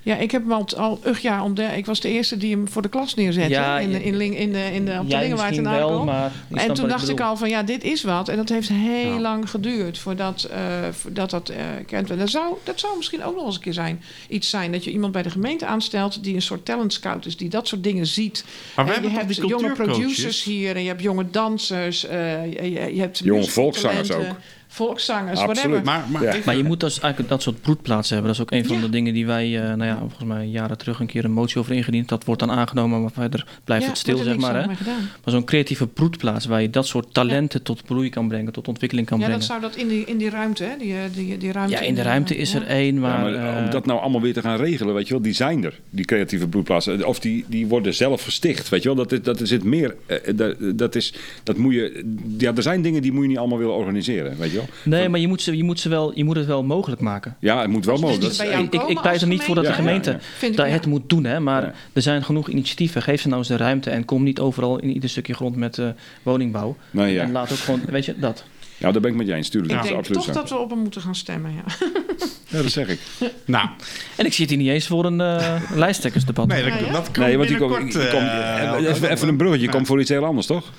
Ja, ik heb hem al, al ug jaar ontdekt. Ik was de eerste die hem voor de klas neerzette. Ja, in, de, in, Ling- in de, in de, op de Lingenwaard in Arkel. En toen dacht ik al van ja, dit is wat. En dat heeft heel Ja. lang geduurd voordat, eh, voordat dat eh kent werd. Dat zou, dat zou misschien ook nog eens een keer zijn. Iets zijn dat je iemand bij de gemeente aanstelt die een soort talent scout is, die dat soort dingen ziet. Maar we En je hebt die jonge producers hier en je hebt jonge dansers. eh, je, hebt Jonge volkszangers ook. Volkszangers, Absoluut. whatever. Maar, maar Ja. Maar je moet dus eigenlijk dat soort broedplaatsen hebben. Dat is ook een van Ja. de dingen die wij, eh, nou ja, volgens mij jaren terug een keer een motie over ingediend. Dat wordt dan aangenomen, maar verder blijft Ja, het stil, zeg maar. Hè? Maar zo'n creatieve broedplaats waar je dat soort talenten tot bloei kan brengen, tot ontwikkeling kan Ja, dat brengen. zou dat in die, in die ruimte, hè? Die, eh, die, die ruimte Ja, in de ruimte is er één, Ja, maar... maar eh, om dat nou allemaal weer te gaan regelen, weet je wel, die zijn er, die creatieve bloedplaatsen. Of die, die worden zelf gesticht, weet je wel. Dat, is, dat zit meer, eh, dat, dat is, dat moet je, ja, er zijn dingen die moet je niet allemaal willen organiseren, weet je wel. Nee, maar je moet, ze, je, moet ze wel, je moet het wel mogelijk maken. Ja, het moet wel Als mogelijk. Ik, ik, pleit er niet voor dat de gemeente, ja. het moet doen, hè, maar Ja. er zijn genoeg initiatieven. Geef ze nou eens de ruimte en kom niet overal in ieder stukje grond met eh, woningbouw. Nee, ja. En laat ook gewoon, weet je, dat. ja, daar ben ik met je eens, tuurlijk. Ik dat is denk absoluut toch zo. dat we op hem moeten gaan stemmen, ja. Ja, dat zeg ik. nou, En ik zit hier niet eens voor een eh lijsttrekkersdebat. nee, dat, dat Nee, want komt, komt- eh, even, even een bruggetje, je komt voor iets heel anders, toch?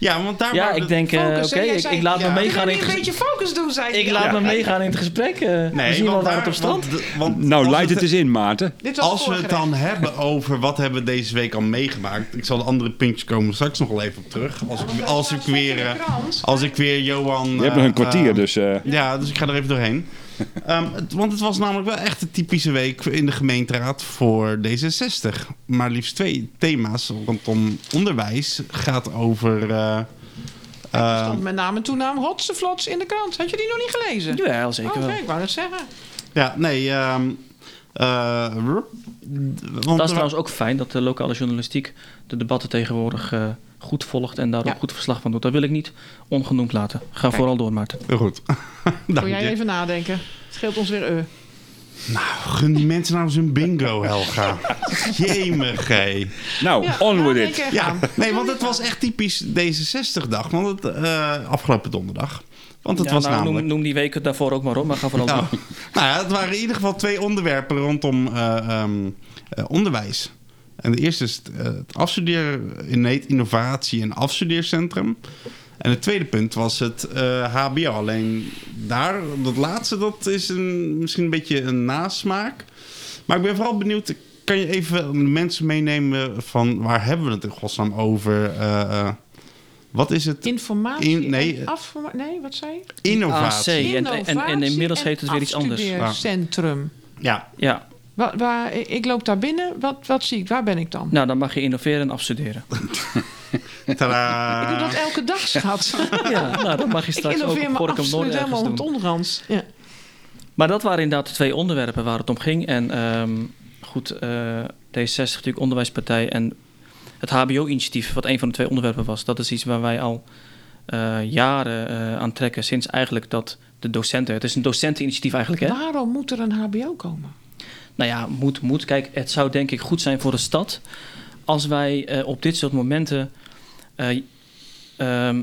Ja, want daar Ja, ik de- denk, eh, oké, ik, ik laat ja. me meegaan in het een gesprek. beetje focus doen, zei Ik laat Ja. me meegaan in het gesprek. eh. we Nee, zien daar- op strand. want- want Nou, leid het het- eens in, Maarten. Dit was Als we het dan hebben over wat hebben we deze week al meegemaakt. Ik zal de andere puntjes komen straks nog wel even op terug. Als ik, als ik, weer, eh, als ik weer Johan... Je hebt nog een kwartier, eh, dus... eh, Ja, dus ik ga er even doorheen. Ehm, het- want het was namelijk wel echt een typische week in de gemeenteraad voor D66. Maar liefst twee thema's rondom onderwijs gaat over... eh, Er eh, stond met naam en toenaam Hotseflots in de krant. Had je die nog niet gelezen? Ja, zeker Oké, wel. ik wou dat zeggen. ja, nee... ehm, eh, want Dat is trouwens ook fijn dat de lokale journalistiek de debatten tegenwoordig eh, goed volgt en daar Ja. ook goed verslag van doet. Dat wil ik niet ongenoemd laten. Ga Kijk. vooral door, Maarten. Heel goed. Wil jij even nadenken? Het scheelt ons weer eh. Gun die mensen nou eens een bingo, Helga. Jemig, hé. Nou, Ja, on with it. Ja, nee, want het was echt typisch D66-dag. Want het, eh, afgelopen donderdag. Want het Ja, was nou, namelijk... noem, noem die weken daarvoor ook maar op, maar ga vooral Nou, door. nou ja, het waren in ieder geval twee onderwerpen rondom eh, ehm, eh, onderwijs. En de eerste is het, eh, het afstudeer, innate innovatie en afstudeercentrum. En het tweede punt was het eh, HBO. Alleen daar, dat laatste, dat is een, misschien een beetje een nasmaak. Maar ik ben vooral benieuwd, kan je even de mensen meenemen van waar hebben we het in godsnaam over? Eh, eh, wat is het? Informatie In- nee, en afforma- Nee, wat zei je? Innovatie. En- en- en inmiddels heet het weer iets anders. Afstudeercentrum. Ja, Ja, Waar, waar, ik loop daar binnen. Wat, wat zie ik? Waar ben ik dan? nou dan mag je innoveren en afstuderen. tadaa. Ik doe dat elke dag, schat. ja, nou dan mag je ik straks ook innoveer op Gorkum absoluut Noord helemaal om het doen. ondergans. Ja. Maar dat waren inderdaad de twee onderwerpen waar het om ging. En ehm, goed, eh D66 natuurlijk onderwijspartij en het HBO-initiatief, wat een van de twee onderwerpen was, dat is iets waar wij al eh, jaren eh, aan trekken. Sinds eigenlijk dat de docenten, het is een docenteninitiatief eigenlijk, hè? Waarom moet er een HBO komen? Nou ja, moet, moet. Kijk, het zou denk ik goed zijn voor de stad als wij eh, op dit soort momenten. eh, ehm,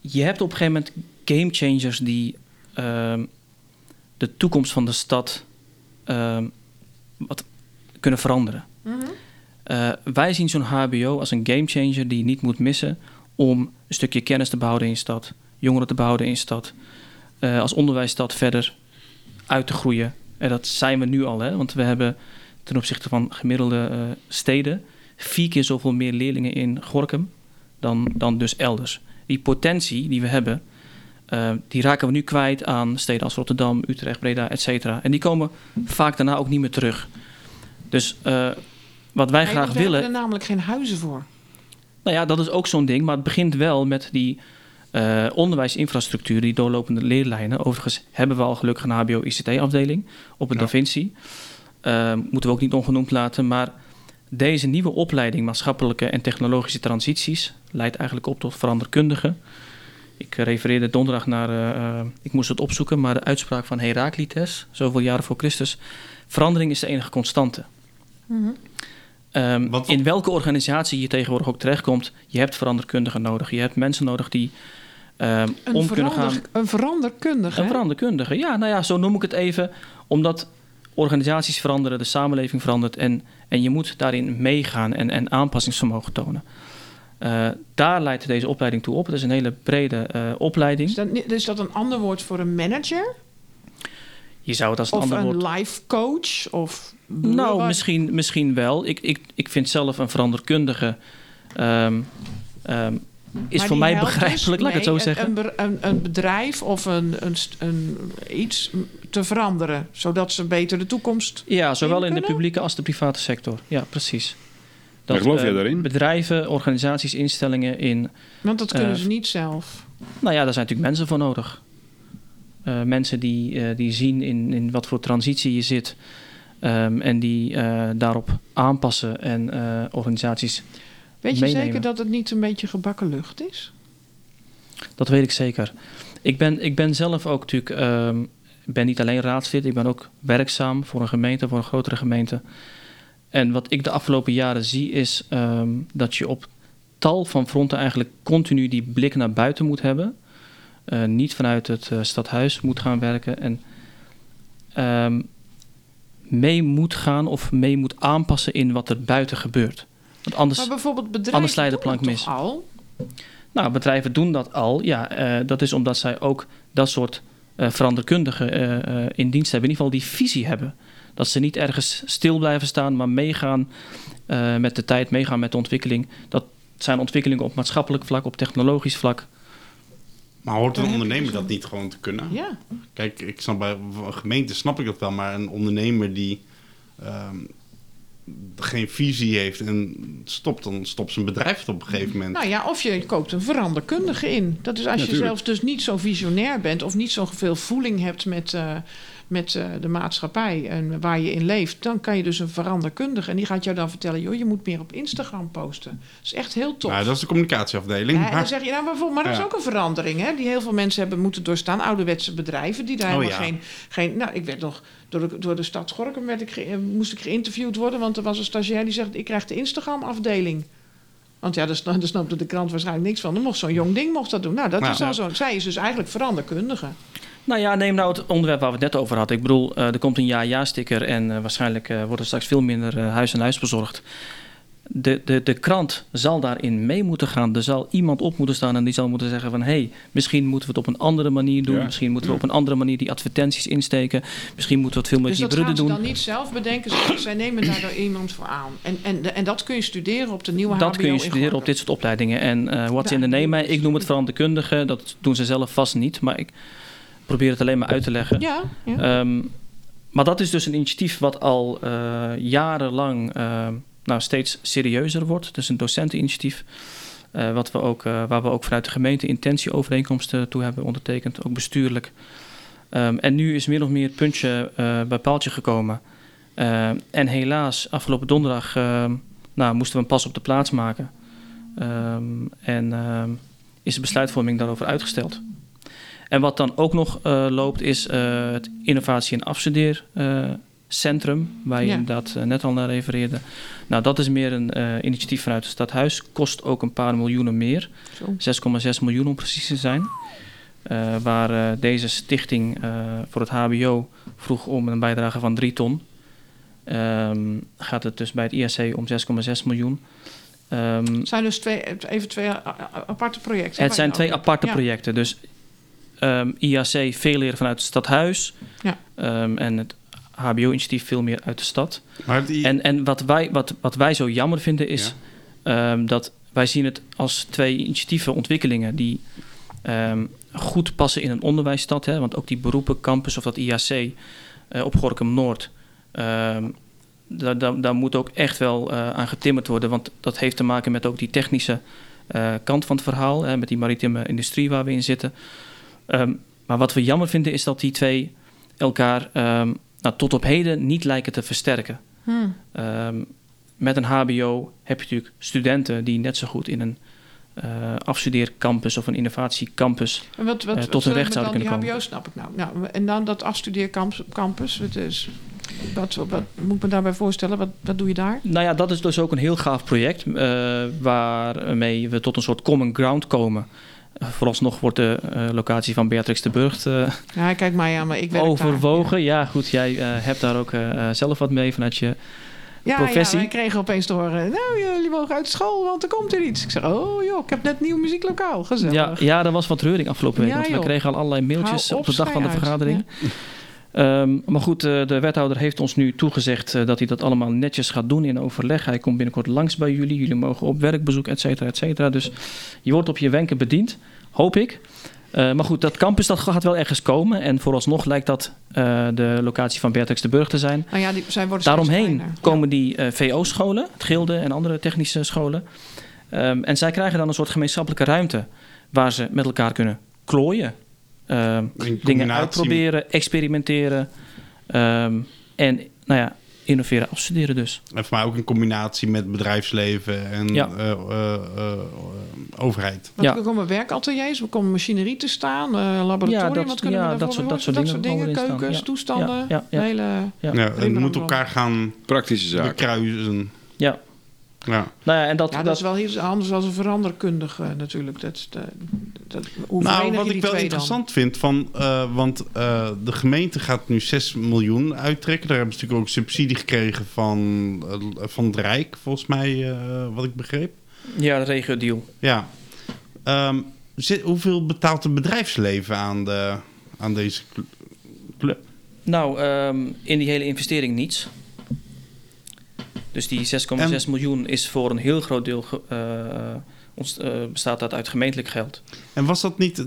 je hebt op een gegeven moment game changers die ehm, de toekomst van de stad ehm, wat kunnen veranderen. Eh, wij zien zo'n HBO als een gamechanger die je niet moet missen om een stukje kennis te behouden in je stad, jongeren te behouden in je stad, als onderwijsstad verder uit te groeien. En dat zijn we nu al, hè? want we hebben ten opzichte van gemiddelde eh, steden vier keer zoveel meer leerlingen in Gorkum dan, dan dus elders. Die potentie die we hebben, eh, die raken we nu kwijt aan steden als Rotterdam, Utrecht, Breda, et cetera. En die komen vaak daarna ook niet meer terug. Dus eh, wat wij graag willen. hebben er namelijk geen huizen voor. Nou ja, dat is ook zo'n ding, maar het begint wel met die eh, onderwijsinfrastructuur, die doorlopende leerlijnen. Overigens hebben we al gelukkig een HBO-ICT-afdeling op het Ja. Da Vinci. Eh, moeten we ook niet ongenoemd laten, maar deze nieuwe opleiding maatschappelijke en technologische transities leidt eigenlijk op tot veranderkundige. Ik refereerde donderdag naar, eh, eh, ik moest het opzoeken, maar de uitspraak van Heraclitus, zoveel jaren voor Christus. Verandering is de enige constante. Ehm, Wat- in welke organisatie je tegenwoordig ook terechtkomt, je hebt veranderkundigen nodig. Je hebt mensen nodig die ehm, Een, om kunnen gaan. een veranderkundige. Een hè? veranderkundige, ja, nou ja, zo noem ik het even. Omdat organisaties veranderen, de samenleving verandert en, en je moet daarin meegaan en, en aanpassingsvermogen tonen. Eh, daar leidt deze opleiding toe op. Het is een hele brede eh, opleiding. Is dat, is dat een ander woord voor een manager? Je zou het als een Of ander woord een life coach? Of Nou, misschien, misschien wel. Ik, ik, ik vind zelf een veranderkundige. ehm, ehm, is Maar voor mij dus- begrijpelijk, laat ik het zo zeggen. Een, een, bedrijf of een, een, iets te veranderen, zodat ze beter de toekomst. ja, zowel in de publieke als de private sector. Ja, precies. En geloof jij eh, daarin? Bedrijven, organisaties, instellingen in. Want dat kunnen Eh, ze niet zelf. Nou ja, daar zijn natuurlijk mensen voor nodig. Eh, mensen die, eh, die zien in, in wat voor transitie je zit. ehm, en die eh, daarop aanpassen en eh, organisaties. Weet je meenemen. zeker dat het niet een beetje gebakken lucht is? Dat weet ik zeker. Ik ben, ik ben zelf ook natuurlijk. ik ben niet alleen raadslid, ik ben ook werkzaam voor een gemeente, voor een grotere gemeente. En wat ik de afgelopen jaren zie is ehm, dat je op tal van fronten eigenlijk continu die blik naar buiten moet hebben. Eh, niet vanuit het eh, stadhuis moet gaan werken en ehm, mee moet gaan of mee moet aanpassen in wat er buiten gebeurt. Want anders, Maar bijvoorbeeld bedrijven anders sla de doen dat plank toch mis. al? nou, bedrijven doen dat al. Ja, eh, dat is omdat zij ook dat soort eh veranderkundigen eh, eh, in dienst hebben. In ieder geval die visie hebben. Dat ze niet ergens stil blijven staan, maar meegaan eh, met de tijd, meegaan met de ontwikkeling. Dat zijn ontwikkelingen op maatschappelijk vlak, op technologisch vlak. Maar hoort een ondernemer dat niet gewoon te kunnen? Ja. Kijk, ik snap bij een gemeente snap ik dat wel, maar een ondernemer die ehm, geen visie heeft en stopt, dan stopt zijn bedrijf het op een gegeven moment. Nou ja, of je koopt een veranderkundige in. Dat is als je zelf dus niet zo visionair bent of niet zo veel voeling hebt met, eh, met eh, de maatschappij en waar je in leeft, dan kan je dus een veranderkundige. En die gaat jou dan vertellen, joh, je moet meer op Instagram posten. Dat is echt heel tof. Nou, dat is de communicatieafdeling. Ja, en dan maar- zeg je, nou, bijvoorbeeld, maar dat is Ja. ook een verandering, hè? Die heel veel mensen hebben moeten doorstaan. Ouderwetse bedrijven die daar Oh, helemaal ja. geen, geen. Nou, ik werd nog door de, door de stad Gorkum werd ik, ge- eh, moest ik geïnterviewd worden, want er was een stagiair die zegt: ik krijg de Instagram-afdeling. Want ja, daar, daar snapte de krant waarschijnlijk niks van. Dan mocht zo'n jong ding mocht dat doen. Nou, dat Nou, is al ja. zo. Zij is dus eigenlijk veranderkundige. Nou ja, neem nou het onderwerp waar we het net over hadden. Ik bedoel, eh, er komt een ja-ja-sticker en eh, waarschijnlijk eh, wordt er straks veel minder eh, huis aan huis bezorgd. De, de, de krant zal daarin mee moeten gaan. Er zal iemand op moeten staan en die zal moeten zeggen van... hé, hey, misschien moeten we het op een andere manier doen. Ja. Misschien moeten we op een andere manier die advertenties insteken. Misschien moeten we het veel met Dus die dat brudden gaan ze doen. dan niet zelf bedenken. Ze- Zij nemen daar iemand voor aan. En, en, en dat kun je studeren op de nieuwe Dat HBO kun je in studeren op dit soort opleidingen. En eh what's in the Ja, name, dat ik noem het veranderkundige. Dat doen ze zelf vast niet. Maar ik probeer het alleen maar uit te leggen. Ja, ja. Ehm, maar dat is dus een initiatief wat al eh, jarenlang eh, nou, steeds serieuzer wordt. Het is een docenteninitiatief. eh, wat we ook, waar we ook vanuit de gemeente intentieovereenkomsten toe hebben ondertekend, ook bestuurlijk. Ehm, en nu is meer of meer het puntje bij paaltje gekomen. Eh, en helaas, afgelopen donderdag ehm, nou, moesten we een pas op de plaats maken. Ehm, en ehm, is de besluitvorming daarover uitgesteld. En wat dan ook nog eh, loopt, is eh, het innovatie- en afstudeercentrum, waar je Ja. inderdaad eh, net al naar refereerde. Nou, dat is meer een initiatief vanuit het stadhuis. Kost ook een paar miljoenen meer. Zo. 6,6 miljoen om precies te zijn. Waar deze stichting voor het HBO vroeg om een bijdrage van 3 ton. Ehm, gaat het dus bij het IAC om 6,6 miljoen. Ehm, Het zijn dus twee, even twee aparte projecten. het zijn twee aparte Ja. projecten. Dus ehm, IAC veel leren vanuit het stadhuis. Ja. Ehm, en het HBO-initiatief veel meer uit de stad. Maar die, En, en wat, wij, wat, wat wij zo jammer vinden is ehm, dat wij zien het als twee initiatieven, ontwikkelingen die ehm, goed passen in een onderwijsstad. Hè? Want ook die beroepencampus of dat IAC eh, op Gorkum Noord. ehm, daar, daar, daar moet ook echt wel eh, aan getimmerd worden. Want dat heeft te maken met ook die technische eh, kant van het verhaal. Hè, met die maritieme industrie waar we in zitten. Ehm, maar wat we jammer vinden is dat die twee elkaar ehm, nou, tot op heden niet lijken te versterken. Hmm. Ehm, met een HBO heb je natuurlijk studenten die net zo goed in een eh, afstudeercampus of een innovatiecampus. En wat, wat, eh, tot wat hun recht zouden kunnen die HBO snap ik nou. nou. En dan dat afstudeercampus. Het is, Wat, wat moet ik me daarbij voorstellen? Wat, wat doe je daar? Nou ja, dat is dus ook een heel gaaf project uh, waarmee we tot een soort common ground komen. Vooralsnog wordt de uh, locatie van Beatrix de Burgt ja, kijk maar ik overwogen. Daar, ja. ja. goed, jij hebt daar ook zelf wat mee vanuit je ja, professie. Ja, wij kregen opeens te horen, nou, jullie mogen uit school, want er komt er iets. Ik zeg, oh joh, ik heb net nieuw muzieklokaal, gezellig. Ja, ja er was wat reuring afgelopen week, ja, want we kregen al allerlei mailtjes op, op, de dag van de vergadering. Ja. Um, maar goed, uh, de wethouder heeft ons nu toegezegd uh, dat hij dat allemaal netjes gaat doen in overleg. Hij komt binnenkort langs bij jullie. Jullie mogen op werkbezoek, et cetera, et cetera. Dus je wordt op je wenken bediend, hoop ik. Uh, maar goed, dat campus dat gaat wel ergens komen. En vooralsnog lijkt dat de locatie van Beatrix de Burg te zijn. Nou ja, die, zij Daaromheen komen die VO-scholen, het Gilde en andere technische scholen. Um, en zij krijgen dan een soort gemeenschappelijke ruimte waar ze met elkaar kunnen klooien. Uh, dingen uitproberen, experimenteren um, en nou ja, innoveren, afstuderen dus. En voor mij ook in combinatie met bedrijfsleven en ja. uh, uh, overheid. Wat ja. komen werkateliers, er komen machinerie te staan, laboratorium, ja, dat, wat kunnen ja, we dat, soort, dat soort dat dingen, soort dingen keukens, toestanden, ja, ja, hele... Ja, en moet elkaar gaan praktische zaken kruisen. Ja, ja. Nou ja, en dat, ja, dat, is wel heel anders dan een veranderkundige natuurlijk. Dat, dat, dat, hoe nou, wat ik wel interessant dan? vind, van, uh, want uh, de gemeente gaat nu 6 miljoen uittrekken. Daar hebben ze natuurlijk ook subsidie gekregen van, uh, van het Rijk, volgens mij, wat ik begreep. Ja, de regio-deal. Ja. Um, zit, hoeveel betaalt het bedrijfsleven aan, de, aan deze club? Nou, um, in die hele investering niets. Dus die 6,6 miljoen is voor een heel groot deel uh, ons, uh, bestaat dat uit gemeentelijk geld. En was dat niet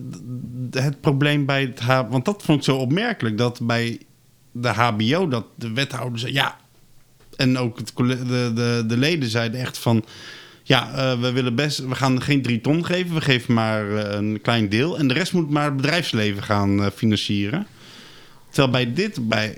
het probleem bij het H... Want dat vond ik zo opmerkelijk, dat bij de HBO... dat de wethouder zei, ja... En ook het, de, de, de leden zeiden echt van... Ja, uh, we willen best, we gaan geen drie ton geven. We geven maar een klein deel. En de rest moet maar het bedrijfsleven gaan financieren. Terwijl bij dit, bij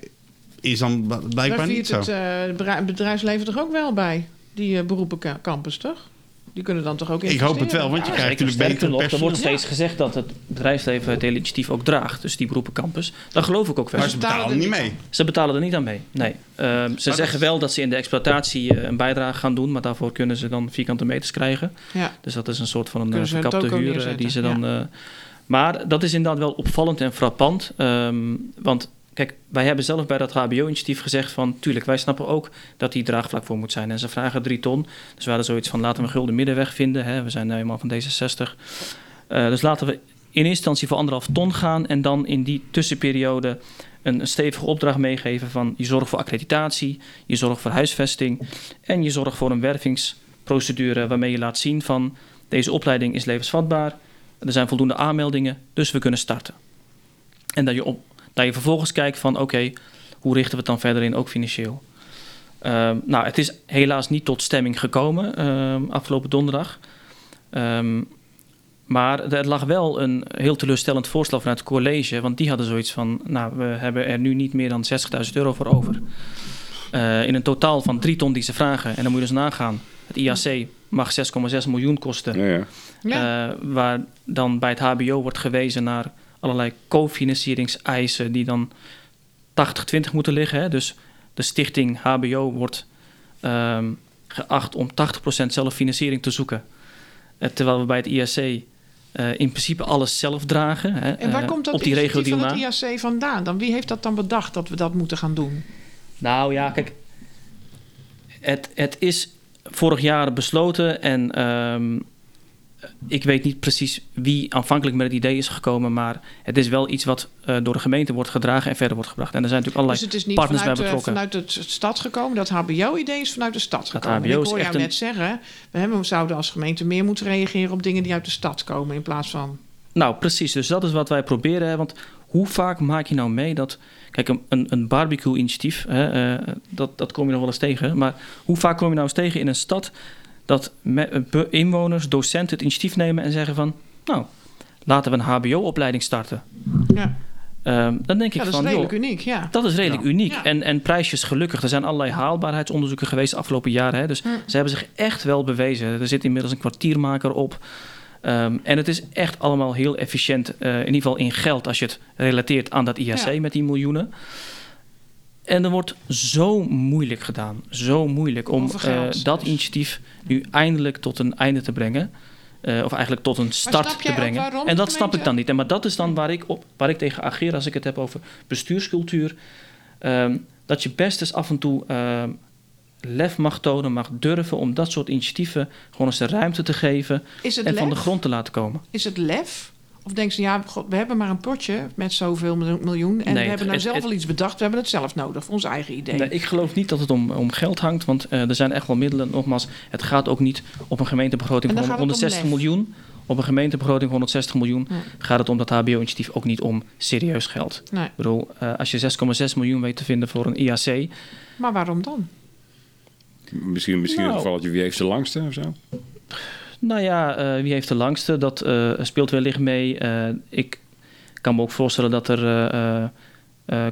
is dan blijkbaar Daar niet zo. het uh, bedrijfsleven toch ook wel bij, die uh, beroepencampus, toch? Die kunnen dan toch ook Ik hoop het wel, want je ja, krijgt natuurlijk beter nog. Er wordt steeds ja. gezegd dat het bedrijfsleven het hele initiatief ook draagt. Dus die beroepencampus. Dat geloof ik ook wel. Maar ze betalen, betalen er niet mee. Ze betalen er niet aan mee, nee. Uh, ze maar zeggen wel dat ze in de exploitatie uh, een bijdrage gaan doen. Maar daarvoor kunnen ze dan vierkante meters krijgen. Ja. Dus dat is een soort van een verkapte huur die ze dan... Ja. maar dat is inderdaad wel opvallend en frappant. Um, want Kijk, wij hebben zelf bij dat HBO-initiatief gezegd van... tuurlijk, wij snappen ook dat die draagvlak voor moet zijn. En ze vragen drie ton. Dus we hadden zoiets van, laten we een gulden middenweg vinden. Hè. We zijn nu eenmaal van D66. Uh, dus laten we in instantie voor anderhalf ton gaan... en dan in die tussenperiode een, een stevige opdracht meegeven van... je zorgt voor accreditatie, je zorgt voor huisvesting... en je zorgt voor een wervingsprocedure waarmee je laat zien van... deze opleiding is levensvatbaar, er zijn voldoende aanmeldingen, dus we kunnen starten. En dat je op dat je vervolgens kijkt van oké, okay, hoe richten we het dan verder in, ook financieel. Um, nou, het is helaas niet tot stemming gekomen um, afgelopen donderdag. Um, maar er lag wel een heel teleurstellend voorstel vanuit het college. Want die hadden zoiets van, nou, we hebben er nu niet meer dan 60.000 euro voor over. Uh, in een totaal van 3 ton die ze vragen. En dan moet je dus nagaan. Het IAC mag 6,6 miljoen kosten. Ja, ja. Ja. Uh, waar dan bij het HBO wordt gewezen naar allerlei cofinancieringseisen die dan 80-20 moeten liggen. Hè? Dus de stichting HBO wordt um, geacht om 80% zelffinanciering te zoeken. Uh, terwijl we bij het IAC uh, in principe alles zelf dragen. Hè? En waar uh, komt dat op die regio van het IAC vandaan? Dan, wie heeft dat dan bedacht dat we dat moeten gaan doen? Nou ja, kijk. Het, het is vorig jaar besloten en um, ik weet niet precies wie aanvankelijk met het idee is gekomen, maar het is wel iets wat uh, door de gemeente wordt gedragen en verder wordt gebracht. En er zijn natuurlijk allerlei dus het is niet partners vanuit, bij betrokken. vanuit de stad gekomen. Dat HBO-idee is vanuit de stad Dat gekomen. Ik hoor jou een... net zeggen, we, hebben, we zouden als gemeente meer moeten reageren op dingen die uit de stad komen in plaats van. Nou, precies. Dus dat is wat wij proberen. Hè? Want hoe vaak maak je nou mee dat. Kijk, een, een barbecue-initiatief, uh, dat, dat kom je nog wel eens tegen. Maar hoe vaak kom je nou eens tegen in een stad dat inwoners, docenten het initiatief nemen en zeggen van... nou, laten we een hbo-opleiding starten. Ja. Um, dan denk ik ja, dat van, is redelijk joh, uniek, ja. Dat is redelijk Ja. uniek. Ja. En, en prijsjes gelukkig. Er zijn allerlei haalbaarheidsonderzoeken geweest de afgelopen jaren. Hè. Dus Hm. ze hebben zich echt wel bewezen. Er zit inmiddels een kwartiermaker op. Ehm, en het is echt allemaal heel efficiënt. eh, in ieder geval in geld als je het relateert aan dat IAC Ja. met die miljoenen. En er wordt zo moeilijk gedaan. Zo moeilijk om eh, dat initiatief nu eindelijk tot een einde te brengen. Eh, of eigenlijk tot een start te brengen. En dat snap ik dan niet. En maar dat is dan waar ik, op, waar ik tegen ageer als ik het heb over bestuurscultuur. Ehm, dat je best eens af en toe ehm, lef mag tonen, mag durven om dat soort initiatieven gewoon eens de ruimte te geven en van de grond te laten komen. Is het lef? Of denken ze, ja, god, we hebben maar een potje met zoveel miljoen- miljoen... en Nee, we hebben nou zelf het- wel iets bedacht. We hebben het zelf nodig, voor ons eigen idee. Nee, ik geloof niet dat het om, om geld hangt, want eh, er zijn echt wel middelen. Nogmaals, het gaat ook niet op een gemeentebegroting van gaat het om 160 lef. miljoen. Op een gemeentebegroting van 160 miljoen Ja. gaat het om dat HBO-initiatief ook niet om serieus geld. Nee. Ik bedoel, eh, als je 6,6 miljoen weet te vinden voor een IAC, Maar waarom dan? Misschien, misschien Nou. een gevalletje wie heeft de langste of zo? Nou ja, eh, wie heeft de langste? Dat eh, speelt wellicht mee. Eh, ik kan me ook voorstellen dat er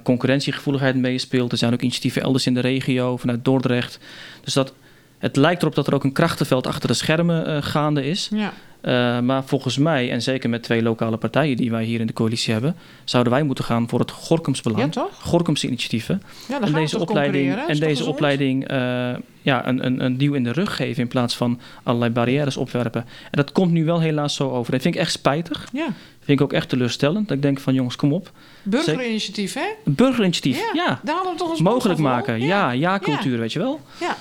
concurrentiegevoeligheid meespeelt. Er zijn ook initiatieven elders in de regio, vanuit Dordrecht. Dus dat, het lijkt erop dat er ook een krachtenveld achter de schermen gaande is. Ja. Eh, maar volgens mij, en zeker met twee lokale partijen die wij hier in de coalitie hebben, zouden wij moeten gaan voor het Gorkumsbelang. Ja, toch? Gorkumse initiatieven. Ja, en deze opleiding, en deze gezond? opleiding eh, ja, een, een, een duw in de rug geven in plaats van allerlei barrières opwerpen. En dat komt nu wel helaas zo over. Dat vind ik echt spijtig. Ja, Vind ik ook echt teleurstellend. Dat ik denk van jongens, kom op. burgerinitiatief, hè? Burgerinitiatief, ja. Daar hadden we toch eens Mogelijk maken, ja, ja, cultuur, weet je wel. Ja.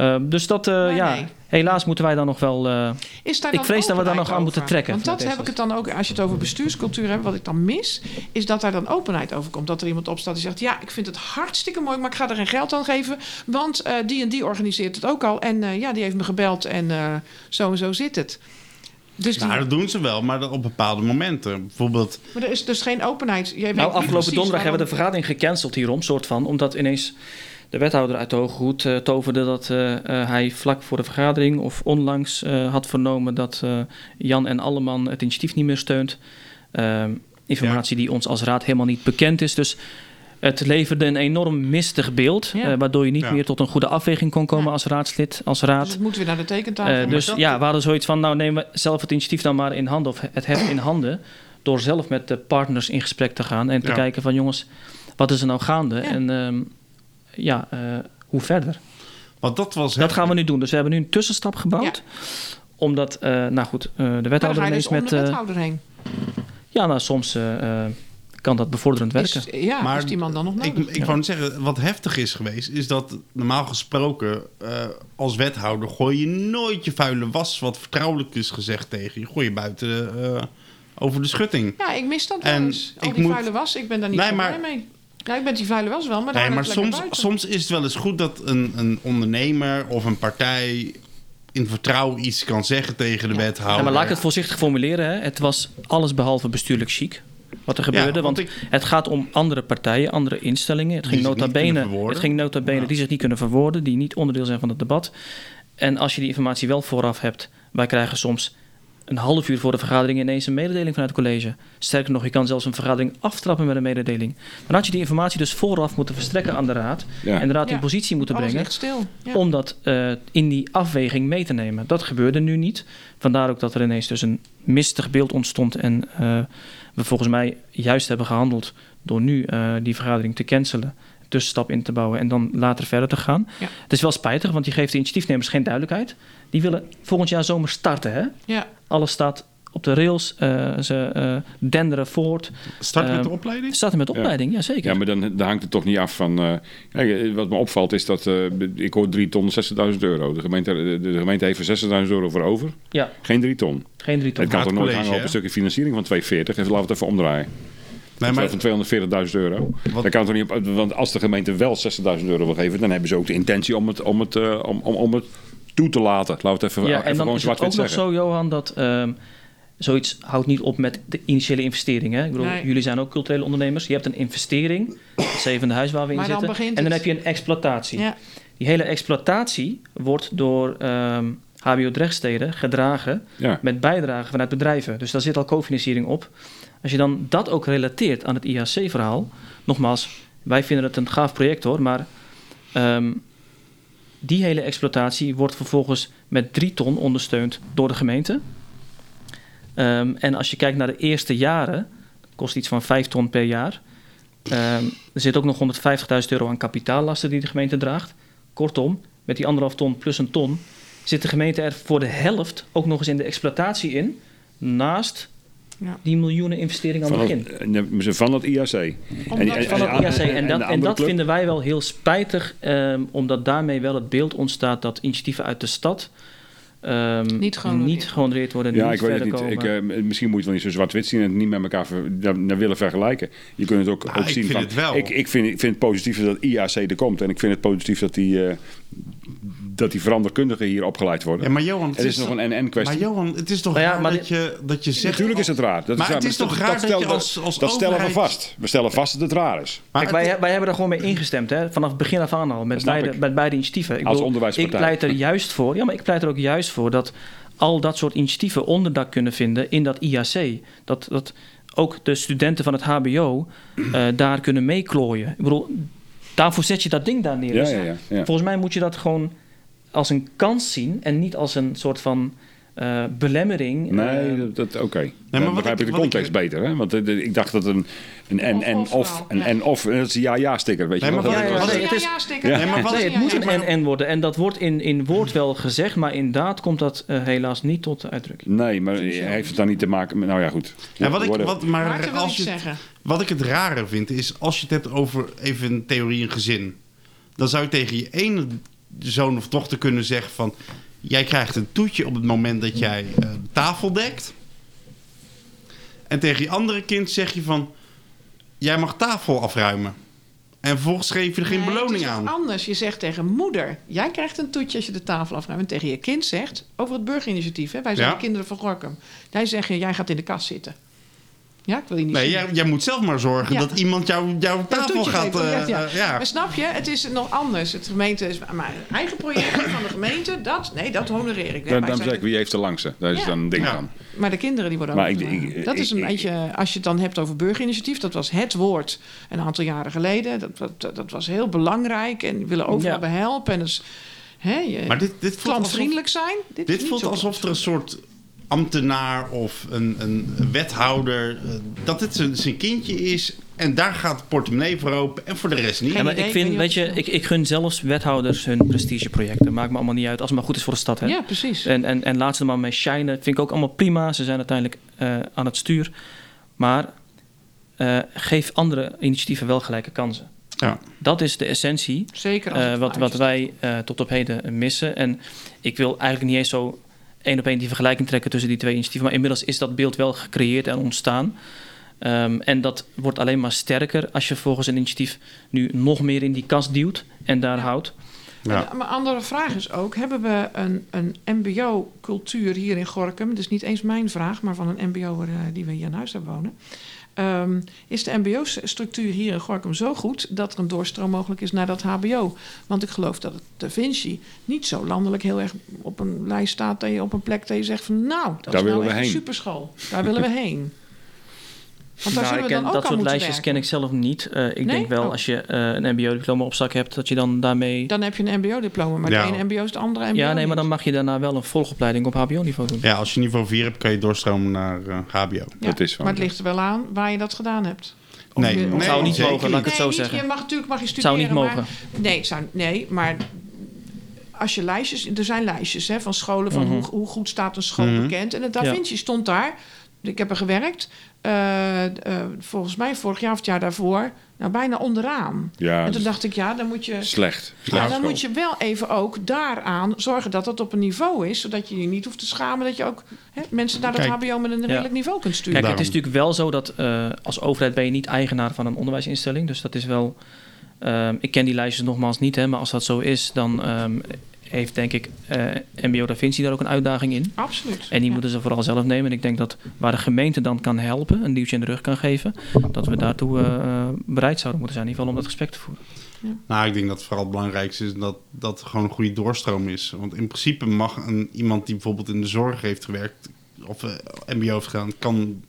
Eh, dus dat, eh, Nee, ja, nee. helaas moeten wij dan nog wel... eh, Is daar Ik vrees dat we daar nog aan moeten trekken Want dat heb ik het dan ook, als je het over bestuurscultuur hebt, wat ik dan mis, is dat daar dan openheid over komt. Dat er iemand opstaat die zegt, ja, ik vind het hartstikke mooi, maar ik ga er geen geld aan geven, want eh, die en die organiseert het ook al. En eh, ja, die heeft me gebeld en eh, zo en zo zit het. Dus die, Nou, dat doen ze wel, maar op bepaalde momenten. Bijvoorbeeld, maar er is dus geen openheid. Jij weet Nou, afgelopen donderdag hebben we de vergadering gecanceld hierom, soort van, omdat ineens de wethouder uit de Hoge Hoed eh, toverde dat eh, eh, hij vlak voor de vergadering of onlangs eh, had vernomen dat eh, Jan en Alleman het initiatief niet meer steunt. Ehm, informatie die ons als raad helemaal niet bekend is. Dus het leverde een enorm mistig beeld, Ja. eh, waardoor je niet Ja. meer tot een goede afweging kon komen Ja. als raadslid, als Dus raad. het moet weer naar de tekentafel. Maar dus dat- ja, we hadden zoiets van, nou nemen we zelf het initiatief dan maar in handen, of het heft in handen, door zelf met de partners in gesprek te gaan en te Ja. kijken van jongens, wat is er nou gaande? Ja. En ehm, ja, eh, hoe verder? want dat was... Dat gaan we nu doen. Dus we hebben nu een tussenstap gebouwd. Omdat, eh, nou goed, eh, de wethouder ga je ineens dus om met... de eh, wethouder heen. ja, nou soms kan dat bevorderend werken. Is, ja, Maar is die man dan nog Ik, nodig? ik wou net zeggen, wat heftig is geweest, is dat normaal gesproken eh, als wethouder gooi je nooit je vuile was, wat vertrouwelijk is gezegd tegen je, gooi je buiten eh, over de schutting. Ja, ik mis dat wel En eens. Al ik die moet- vuile was, ik ben daar niet Nee, zo maar- blij mee. Ja, ik ben die vuile was wel, maar daar Nee, maar soms, buiten. soms is het wel eens goed dat een, een ondernemer of een partij in vertrouwen iets kan zeggen tegen de Ja. wethouder. Ja, maar laat ik het voorzichtig formuleren. Hè. Het was alles behalve bestuurlijk chic. Wat er gebeurde. want want ik- het gaat om andere partijen, andere instellingen. Het ging nota bene, het ging nota bene Ja. die zich niet kunnen verwoorden. Die niet onderdeel zijn van het debat. En als je die informatie wel vooraf hebt. Wij krijgen soms een half uur voor de vergadering ineens een mededeling vanuit het college. Sterker nog, je kan zelfs een vergadering aftrappen met een mededeling. Dan had je die informatie dus vooraf moeten verstrekken aan de raad. Ja. En de raad Ja. in positie moeten Alles brengen ligt stil. Ja. om dat eh, in die afweging mee te nemen. Dat gebeurde nu niet. Vandaar ook dat er ineens dus een mistig beeld ontstond. En eh, we volgens mij juist hebben gehandeld door nu eh, die vergadering te cancelen. Tussenstap in te bouwen en dan later verder te gaan. Ja. Het is wel spijtig, want je geeft de initiatiefnemers geen duidelijkheid. Die willen volgend jaar zomer starten. Hè? ja. Alles staat op de rails. eh, ze eh, denderen voort. Start met Ehm, de opleiding? Starten met opleiding, ja zeker. Ja, maar dan, dan hangt het toch niet af van... eh, kijk, wat me opvalt is dat... eh, ik hoor 3 ton 60.000 euro. De gemeente, de, de gemeente heeft er 60.000 euro voor over. Ja, Geen 3 ton. geen drie ton. Het kan toch nooit hangen op een stukje financiering van 240. Even, laten we het even omdraaien. Nee, maar, van 240.000 euro. Wat- Dat kan toch niet op, want als de gemeente wel 60.000 euro wil geven... dan hebben ze ook de intentie om het, om het, eh, om, om, om het toe te laten. Laten we het even, Ja, even en dan gewoon is het ook zwart-wit nog zo, Johan, dat ehm, zoiets houdt niet op met de initiële investering. Hè? Ik bedoel, Nee. jullie zijn ook culturele ondernemers. Je hebt een investering, het zevende huis waar we in Maar zitten. begint En dan het. heb je een exploitatie. Ja. Die hele exploitatie wordt door ehm, HBO Drechtsteden gedragen Ja. met bijdragen vanuit bedrijven. Dus daar zit al cofinanciering op. Als je dan dat ook relateert aan het IAC-verhaal, nogmaals, wij vinden het een gaaf project hoor, maar ehm, die hele exploitatie wordt vervolgens met drie ton ondersteund door de gemeente. Ehm, en als je kijkt naar de eerste jaren, kost iets van vijf ton per jaar. Ehm, er zit ook nog 150.000 euro aan kapitaallasten die de gemeente draagt. Kortom, met die anderhalf ton plus een ton zit de gemeente er voor de helft ook nog eens in de exploitatie in. Naast Ja. die miljoenen investering aan het begin. van het IAC. En, Van het IAC. En, dat, en dat club? vinden wij wel heel spijtig, ehm, omdat daarmee wel het beeld ontstaat dat initiatieven uit de stad ehm, Niet gehonoreerd niet gehonoreerd worden. Ja, niet ik weet het niet. komen. Ik, eh, misschien moet je het wel niet zo zwart-wit zien en het niet met elkaar ver- naar, naar willen vergelijken. Je kunt het ook, Nou, ook ik zien vind van... het wel. Ik, ik, vind, ik vind het positief dat IAC er komt. En ik vind het positief dat die, eh, dat die veranderkundigen hier opgeleid worden. Ja, maar Johan, het het is is nog een NN-kwestie. Maar Johan, het is toch Nou ja, raar maar dat, je, dat je zegt... Natuurlijk is het raar. Dat Maar raar, het is toch raar dat je stellen we- als- als dat stellen we vast. We stellen vast dat het raar is. Maar Kijk, het- wij, wij hebben er gewoon mee ingestemd, hè? vanaf het begin af aan al, met beide, met beide initiatieven. Ik, Als bedoel, onderwijspartij. ik pleit er juist voor, ja, maar ik pleit er ook juist voor dat al dat soort initiatieven onderdak kunnen vinden in dat IAC. Dat, dat ook de studenten van het HBO eh, daar kunnen meeklooien. Ik bedoel, daarvoor zet je dat ding daar neer. Ja, Dus ja, ja. ja. Volgens mij moet je dat gewoon als een kans zien en niet als een soort van eh, belemmering. Nee, Eh, dat, dat, oké. maar Dan begrijp ik- ik de ik- context beter. Hè? Want eh, de- ik dacht dat een, een en, en Of, een en of, dat is een ja-ja-sticker. Weet je Nee, maar wat- ja, het is- ja. Ja. Nee, maar wat- Nee, het moet een maar- en-en worden. En dat wordt in, in woord wel gezegd, maar in daad komt dat helaas niet tot uitdrukking. Nee, maar heeft het dan niet te maken met... Nou ja, goed. Ja, wat ik, wat, maar als je, zeggen. wat ik het rare vind, is als je het hebt over even een theorie een gezin. Dan zou je tegen je ene zoon of dochter kunnen zeggen van... Jij krijgt een toetje op het moment dat jij eh, de tafel dekt. En tegen je andere kind zeg je van... Jij mag tafel afruimen. En vervolgens geef je er geen Nee, beloning aan. Anders, je zegt tegen moeder: jij krijgt een toetje als je de tafel afruimt. En tegen je kind zegt, over het burgerinitiatief, hè, wij zijn Ja. de kinderen van Gorkum. Jij zegt, jij gaat in de kast zitten. Ja, ik wil je niet Nee, jij, jij moet zelf maar zorgen Ja. dat iemand jou, jouw tafel gaat... eh, ja, ja. eh, ja. Maar snap je, het is nog anders. Het gemeente is maar een eigen project van de gemeente. Dat, nee, dat honoreer ik. Dan, dan zeg ik, wie heeft de langste? Daar is Ja. dan een ding Ja. van. Maar de kinderen die worden Maar ook. ik- ik- dat is een ik- beetje, als je het dan hebt over burgerinitiatief, dat was het woord een aantal jaren geleden. Dat, dat, dat was heel belangrijk en we willen overal Ja. bij helpen. En dus, hè, je, Maar dit, dit voelt alsof, klantvriendelijk zijn. Dit, voelt alsof er een soort ambtenaar of een, een wethouder... eh, dat het zijn, zijn kindje is en daar gaat de portemonnee voor open en voor de rest niet. Ja, maar ik vind, weet je, ik, ik gun zelfs wethouders hun prestigeprojecten. Maakt me allemaal niet uit, als het maar goed is voor de stad. Hè? Ja, precies. En, en, en laat ze er maar mee shinen. Vind ik ook allemaal prima. Ze zijn uiteindelijk eh, aan het stuur. Maar eh, geef andere initiatieven wel gelijke kansen. Ja. Dat is de essentie Zeker als eh, het wat, wat wij eh, tot op heden missen. En ik wil eigenlijk niet eens zo één op één die vergelijking trekken tussen die twee initiatieven. Maar inmiddels is dat beeld wel gecreëerd en ontstaan. Ehm, en dat wordt alleen maar sterker als je volgens een initiatief nu nog meer in die kast duwt en daar houdt. Ja. En, maar andere vraag is ook: hebben we een, een MBO-cultuur hier in Gorkum? Dat is niet eens mijn vraag, maar van een MBO'er uh, die we hier in huis hebben wonen. Um, is de MBO-structuur hier in Gorkum zo goed dat er een doorstroom mogelijk is naar dat HBO? Want ik geloof dat het Da Vinci niet zo landelijk heel erg op een lijst staat dat je op een plek dat je zegt van nou, dat Daar is nou echt een heen. superschool. Daar willen we heen. Want daar Nou, zullen ik we ken- dan ook dat aan soort lijstjes werken. ken ik zelf niet. Eh, ik Nee? denk wel Oh. als je eh, een MBO-diploma op zak hebt, dat je dan daarmee. Dan heb je een MBO-diploma, maar Ja. de ene MBO is de andere MBO. ja, nee, maar dan mag je daarna wel een volgopleiding op HBO-niveau doen. Ja, als je niveau 4 hebt, kan je doorstromen naar eh, HBO. Ja, Dat is wel maar het ligt er wel aan waar je dat gedaan hebt. Of Nee, je- nee, zou niet zeker mogen, laat ik het nee, zo niet, zeggen. Je mag natuurlijk mag je Het studeren. zou niet maar- mogen. nee, het zou, nee, maar als je lijstjes, er zijn lijstjes hè, van scholen van Mhm. hoe, hoe goed staat een school Mhm. bekend. En de Da Ja. Vinci stond daar. Ik heb er gewerkt. eh, eh, volgens mij vorig jaar of het jaar daarvoor. Nou, bijna onderaan. Ja, en toen dacht ik, ja, dan moet je. slecht. Ja, dan moet je wel even ook daaraan zorgen dat het op een niveau is. Zodat je je niet hoeft te schamen dat je ook hè, mensen naar dat Kijk. HBO met een redelijk niveau kunt sturen. Kijk, het is natuurlijk wel zo dat eh, als overheid ben je niet eigenaar van een onderwijsinstelling. Dus dat is wel. ehm, ik ken die lijstjes nogmaals niet, hè, maar als dat zo is, dan ehm, heeft denk ik eh, MBO Da Vinci daar ook een uitdaging in. Absoluut. En die Ja. moeten ze vooral zelf nemen. En ik denk dat waar de gemeente dan kan helpen, een duwtje in de rug kan geven, dat we daartoe eh, bereid zouden moeten zijn, in ieder geval om dat gesprek te voeren. Nou, ik denk dat vooral het belangrijkste is dat dat er gewoon een goede doorstroom is. Want in principe mag een, iemand die bijvoorbeeld in de zorg heeft gewerkt... of eh, mbo heeft gedaan, kan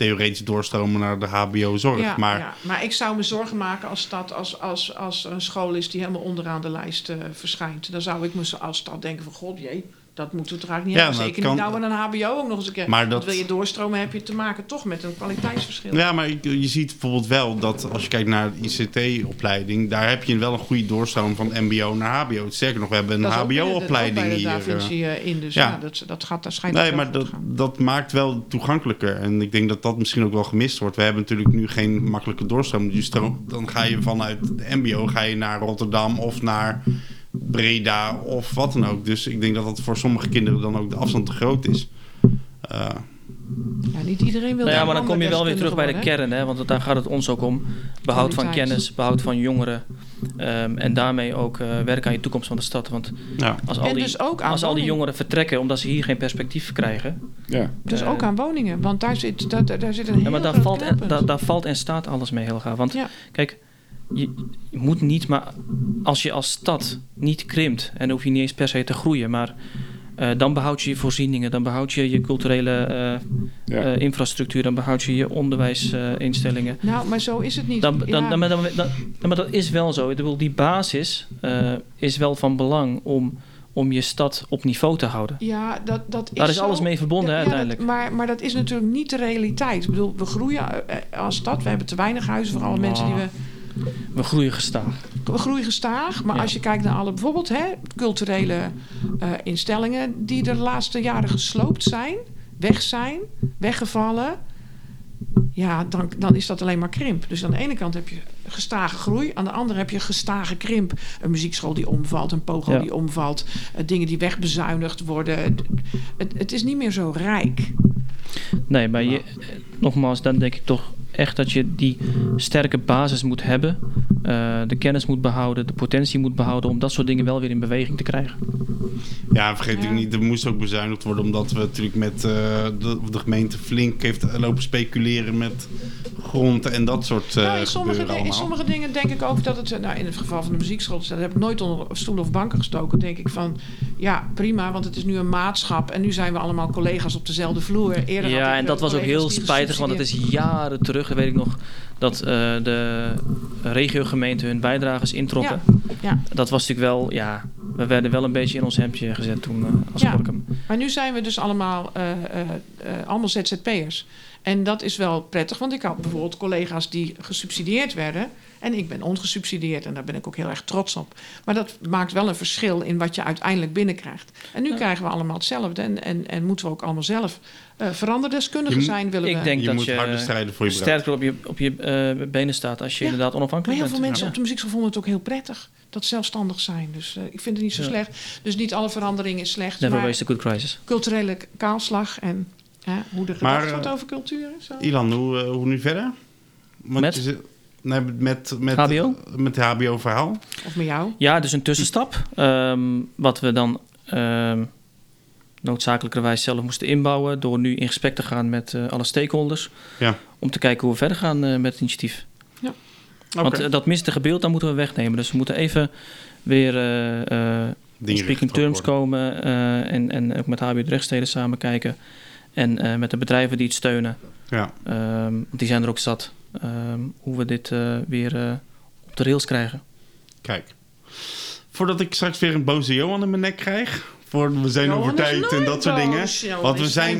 theoretisch doorstromen naar de hbo-zorg. Ja, maar ja, maar ik zou me zorgen maken als, stad, als, als, als er een school is die helemaal onderaan de lijst eh, verschijnt. Dan zou ik me zo- als stad denken van, god jee, Dat moeten we eigenlijk niet Ja, hebben. Zeker niet nou aan een HBO ook nog eens een keer. Maar Want wil je doorstromen, heb je te maken toch met een kwaliteitsverschil. Ja, maar je je ziet bijvoorbeeld wel dat als je kijkt naar de ICT-opleiding, daar heb je wel een goede doorstroom van MBO naar HBO. Sterker nog, we hebben een HBO-opleiding ook bij de hier. Da eh. Eh, in, dus ja. ja, dat, dat, gaat, dat schijnt Nee, maar dat, dat maakt wel toegankelijker. En ik denk dat dat misschien ook wel gemist wordt. We hebben natuurlijk nu geen makkelijke doorstroom. Dus dan ga je vanuit de MBO ga je naar Rotterdam of naar Breda of wat dan ook. Dus ik denk dat dat voor sommige kinderen dan ook de afstand te groot is. Eh, Ja, niet iedereen wil Nou ja, maar dan kom je wel weer terug bij de kern, hè? want daar gaat het ons ook om. Behoud van kennis, behoud van jongeren. ehm, en daarmee ook eh, werken aan je toekomst van de stad. Want ja. als al die, dus ook aan als al die jongeren vertrekken omdat ze hier geen perspectief krijgen. Ja. Dus eh, ook aan woningen, want daar zit, daar, daar zit een heel Ja, maar daar groot valt, en, daar, daar valt en staat alles mee, Helga. Want Ja. kijk, je, je moet niet, maar als je als stad niet krimpt, en dan hoef je niet eens per se te groeien, maar eh, dan behoud je je voorzieningen, dan behoud je je culturele eh, Ja. eh, infrastructuur, dan behoud je je onderwijsinstellingen. Nou, maar zo is het niet. Dan, dan, Ja. dan, dan, dan- dan- maar dat is wel zo. Ik bedoel, die basis eh, is wel van belang om, om je stad op niveau te houden. Ja, dat, dat is Daar is zo. alles mee verbonden, Ja, hè, ja, dat- uiteindelijk. maar, maar dat is natuurlijk niet de realiteit. Ik bedoel, we groeien als stad. We hebben te weinig huizen voor alle Nou. mensen die we... We groeien gestaag. We groeien gestaag. Maar Ja. als je kijkt naar alle bijvoorbeeld hè, culturele eh, instellingen... die de laatste jaren gesloopt zijn, weg zijn, weggevallen... Ja, dan, dan is dat alleen maar krimp. Dus aan de ene kant heb je gestage groei. Aan de andere heb je gestage krimp. Een muziekschool die omvalt, een pogo Ja. die omvalt. eh, dingen die wegbezuinigd worden. Het, het is niet meer zo rijk. Nee, maar je, nogmaals, dan denk ik toch echt dat je die sterke basis moet hebben. eh, de kennis moet behouden, de potentie moet behouden om dat soort dingen wel weer in beweging te krijgen. Ja, vergeet Ja. ik niet, er moest ook bezuinigd worden omdat we natuurlijk met eh, de, de gemeente flink heeft lopen speculeren met grond en dat soort eh nou, in, sommige, gebeuren di- in sommige dingen denk ik ook dat het... eh, Nou, in het geval van de muziekschool, dat heb ik nooit onder stoelen of banken gestoken. denk ik van, ja, prima, want het is nu een maatschap. En nu zijn we allemaal collega's op dezelfde vloer. Eerder Ja, en eh, dat was ook heel spijtig, want het is jaren terug, weet ik nog, dat eh, de regiogemeenten hun bijdrages introkken. Ja. Dat was natuurlijk wel, ja, we werden wel een beetje in ons hemdje gezet toen eh, als Ja. Maar nu zijn we dus allemaal, eh, allemaal ZZP'ers. En dat is wel prettig, want ik had bijvoorbeeld collega's die gesubsidieerd werden. En ik ben ongesubsidieerd en daar ben ik ook heel erg trots op. Maar dat maakt wel een verschil in wat je uiteindelijk binnenkrijgt. En nu Ja. krijgen we allemaal hetzelfde. En, en, en moeten we ook allemaal zelf uh, veranderdeskundigen Je moet- zijn, willen Ik we. denk je dat moet je harder strijden voor je sterker op je, op je eh, benen staat als je Ja. inderdaad Maar onafhankelijk heel bent. veel mensen Ja. op de muziekschool vonden het ook heel prettig. Dat zelfstandig zijn. Dus eh, ik vind het niet zo Ja. slecht. Dus niet alle verandering is slecht. Never maar waste a good crisis. culturele kaalslag en hè, hoe er Maar, gedacht wordt eh, over cultuur. Zo. Ilan, hoe, eh, hoe nu verder? Want Met? je zit- nee, met, met, HBO? Met het HBO-verhaal. Of met jou. Ja, dus een tussenstap. ehm, wat we dan ehm, noodzakelijkerwijs zelf moesten inbouwen. Door nu in gesprek te gaan met eh, alle stakeholders. Ja. Om te kijken hoe we verder gaan eh, met het initiatief. Oké. Want eh, dat mistige beeld, dan moeten we wegnemen. Dus we moeten even weer eh, eh, speaking terms komen. eh, en, en ook met HBO Drechtsteden samen kijken. En eh, met de bedrijven die het steunen. Ja. Ehm, die zijn er ook zat. Ehm, hoe we dit eh, weer eh, op de rails krijgen. Kijk. Voordat ik straks weer een boze Johan in mijn nek krijg. Voor we zijn Johan over tijd en dat soort dingen. Johan Want we is zijn,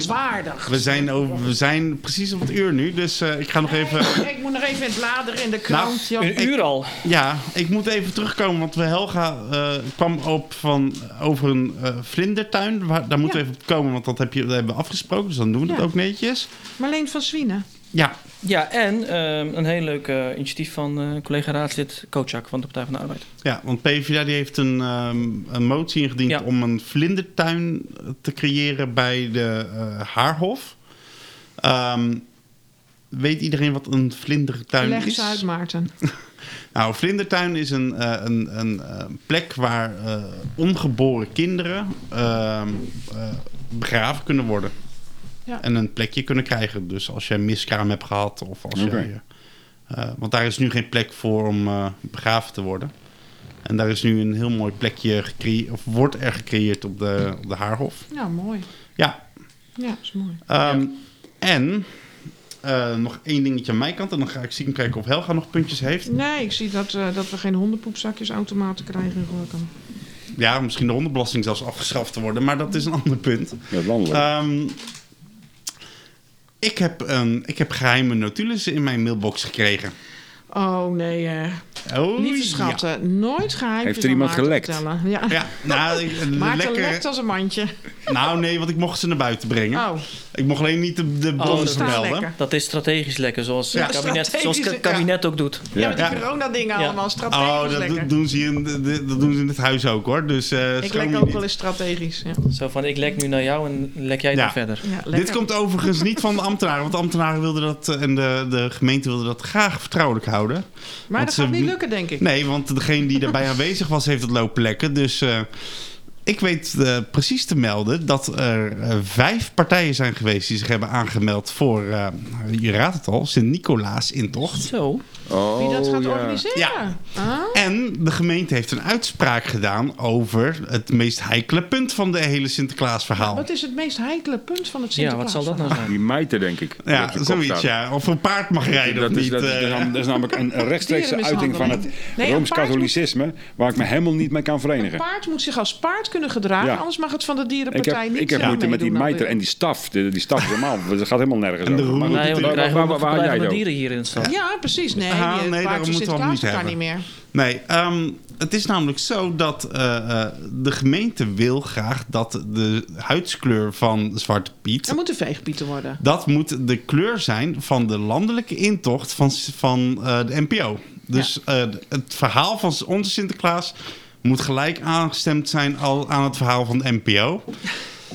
we zijn, over, we zijn precies op het uur nu. Dus eh, ik ga nog even... Ik moet nog even in het bladeren in de krant. joh. Een uur al. Ja, ik moet even terugkomen. Want we Helga eh, kwam op van, over een eh, vlindertuin. Waar, daar moeten Ja. we even op komen. Want dat, heb je, dat hebben we afgesproken. Dus dan doen we dat ook netjes. Marleen van Zwienen. Ja, Ja, en ehm, een heel leuk eh, initiatief van eh, collega raadslid Kocak van de Partij van de Arbeid. Ja, want PvdA die heeft een, ehm, een motie ingediend Ja. om een vlindertuin te creëren bij de eh, Haarhof. Ehm, weet iedereen wat een vlindertuin Leg is? eens uit, Maarten. Nou, een vlindertuin is een, eh, een, een eh, plek waar eh, ongeboren kinderen ehm, eh, begraven kunnen worden. Ja. En een plekje kunnen krijgen. Dus als je een miskraam hebt gehad of als Oké. je... eh, want daar is nu geen plek voor om eh, begraven te worden. En daar is nu een heel mooi plekje gecreëerd, of wordt er gecreëerd op de, op de Haarhof. Ja, mooi. Ja, Ja, is mooi. Ehm, En eh, nog één dingetje aan mijn kant. En dan ga ik zien kijken of Helga nog puntjes heeft. Nee, ik zie dat, eh, dat we geen hondenpoepzakjes automaten krijgen in Gorkum. ja, misschien de hondenbelasting zelfs afgeschaft te worden. Maar dat is een ander punt. Ja, landelijk. Ehm, ik, heb, een, ik heb geheime notules in mijn mailbox gekregen. Oh nee, eh. Oh, lieve ja. schatten. Nooit geheim. Heeft er iemand gelekt? Ja. Ja, nou, ik- Maarten lekker. lekt als een mandje. Nou, nee, want ik mocht ze naar buiten brengen. Oh, Ik mocht alleen niet de, de staat vermelden. lekker. Dat is strategisch lekker, zoals Ja, het kabinet, zoals strategisch, het kabinet ook doet. ja, met die Ja. corona-dingen Ja. allemaal. Strategisch Oh, dat lekker. doen, ze hier in, dat doen ze in het huis ook hoor. Dus, eh, ik lek ook niet. wel eens strategisch. Ja. Zo van, ik lek nu naar jou en lek jij Ja. dan verder. Ja, Dit komt overigens niet van de ambtenaren, want de ambtenaren wilden dat eh, en de, de gemeente wilde dat graag vertrouwelijk houden. Maar dat ze- gaat niet lukken, denk ik. Nee, want degene die daarbij aanwezig was, heeft het lopen lekken. Dus eh, ik weet eh, precies te melden dat er eh, vijf partijen zijn geweest die zich hebben aangemeld voor, eh, je raadt het al, Sint-Nicolaas intocht. Zo. oh, Wie dat gaat ja. organiseren? Ja. Ah? En de gemeente heeft een uitspraak gedaan over het meest heikele punt van de hele Sinterklaasverhaal. Wat is het meest heikele punt van het Ja, Sinterklaas? wat zal dat nou zijn? Die mijten, denk ik. Ja, zoiets ja. Of een paard mag rijden Dat of is, niet. dat, is, eh. dat is namelijk een rechtstreekse uiting van het Nee, een Rooms-Katholicisme... waar ik me helemaal niet mee kan Een verenigen. paard moet zich als paard kunnen gedragen, Ja. anders mag het van de Ik dierenpartij heb, niet ik heb eh, moeite met die mijter en die staf. Die, die staf is helemaal... Dat gaat helemaal nergens En de over. Maar Nee, want waar- waar- jij dieren hier in de stad. Ja, precies. Nee, Ah, het nee, daarom moeten we niet hebben. meer. Nee, ehm, het is namelijk zo dat eh, eh, de gemeente wil graag dat de huidskleur van Zwarte Piet... Er moeten veegpieten worden. Dat moet de kleur zijn van de landelijke intocht van, van eh, de NPO. Dus eh, het verhaal van onze Sinterklaas moet gelijk aangestemd zijn al aan het verhaal van de NPO.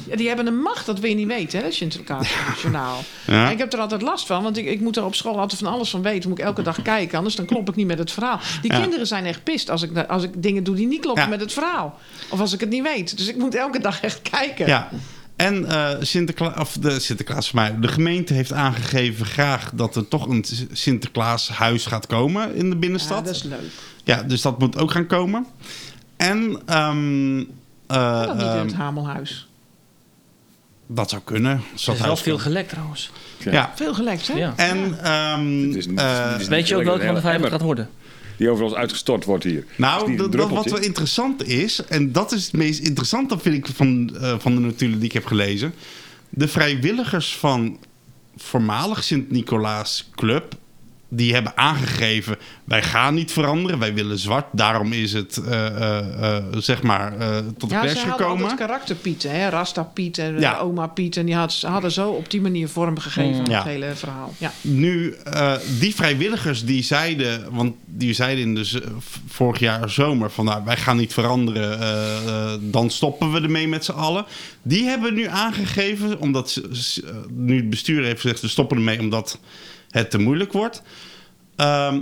Ja, die hebben een macht, dat wil je niet weten, hè, Sinterklaas-journaal. Ja. Ik heb er altijd last van, want ik, ik moet er op school altijd van alles van weten. Moet ik elke dag kijken, anders dan klop ik niet met het verhaal. Die Ja. kinderen zijn echt pist als ik, als ik dingen doe die niet kloppen Ja. met het verhaal. Of als ik het niet weet. Dus ik moet elke dag echt kijken. Ja. En eh Sinterklaas, of de Sinterklaas voor mij, de gemeente heeft aangegeven graag dat er toch een Sinterklaashuis gaat komen in de Ja, binnenstad. dat is leuk. Ja, dus dat moet ook gaan komen. En ehm, eh, dat niet in ehm, het Hamelhuis. dat zou kunnen. Er is wel veel gelekt trouwens. Ja. Veel gelekt, hè? Ja. En ehm, Het is niet- eh, het is Weet je ook welke van de vijf gaat worden? Die overal uitgestort wordt hier. Nou, dat, dat wat wel interessant is, en dat is het meest interessante vind ik van, eh, van de notulen die ik heb gelezen. De vrijwilligers van voormalig Sint-Nicolaas Club, die hebben aangegeven, wij gaan niet veranderen, wij willen zwart. Daarom is het, eh, eh, eh, zeg maar, tot de Ja, pers ze hadden gekomen. altijd karakterpieten, hè? Rasta Piet en Ja. oma Piet. En die had, hadden zo op die manier vorm gegeven aan Ja. het hele verhaal. Ja. Nu, die vrijwilligers die zeiden, want die zeiden in de vorig jaar zomer van nou, wij gaan niet veranderen, dan stoppen we ermee met z'n allen. Die hebben nu aangegeven, omdat ze, nu het bestuur heeft gezegd, we stoppen ermee omdat het te moeilijk wordt. Ehm,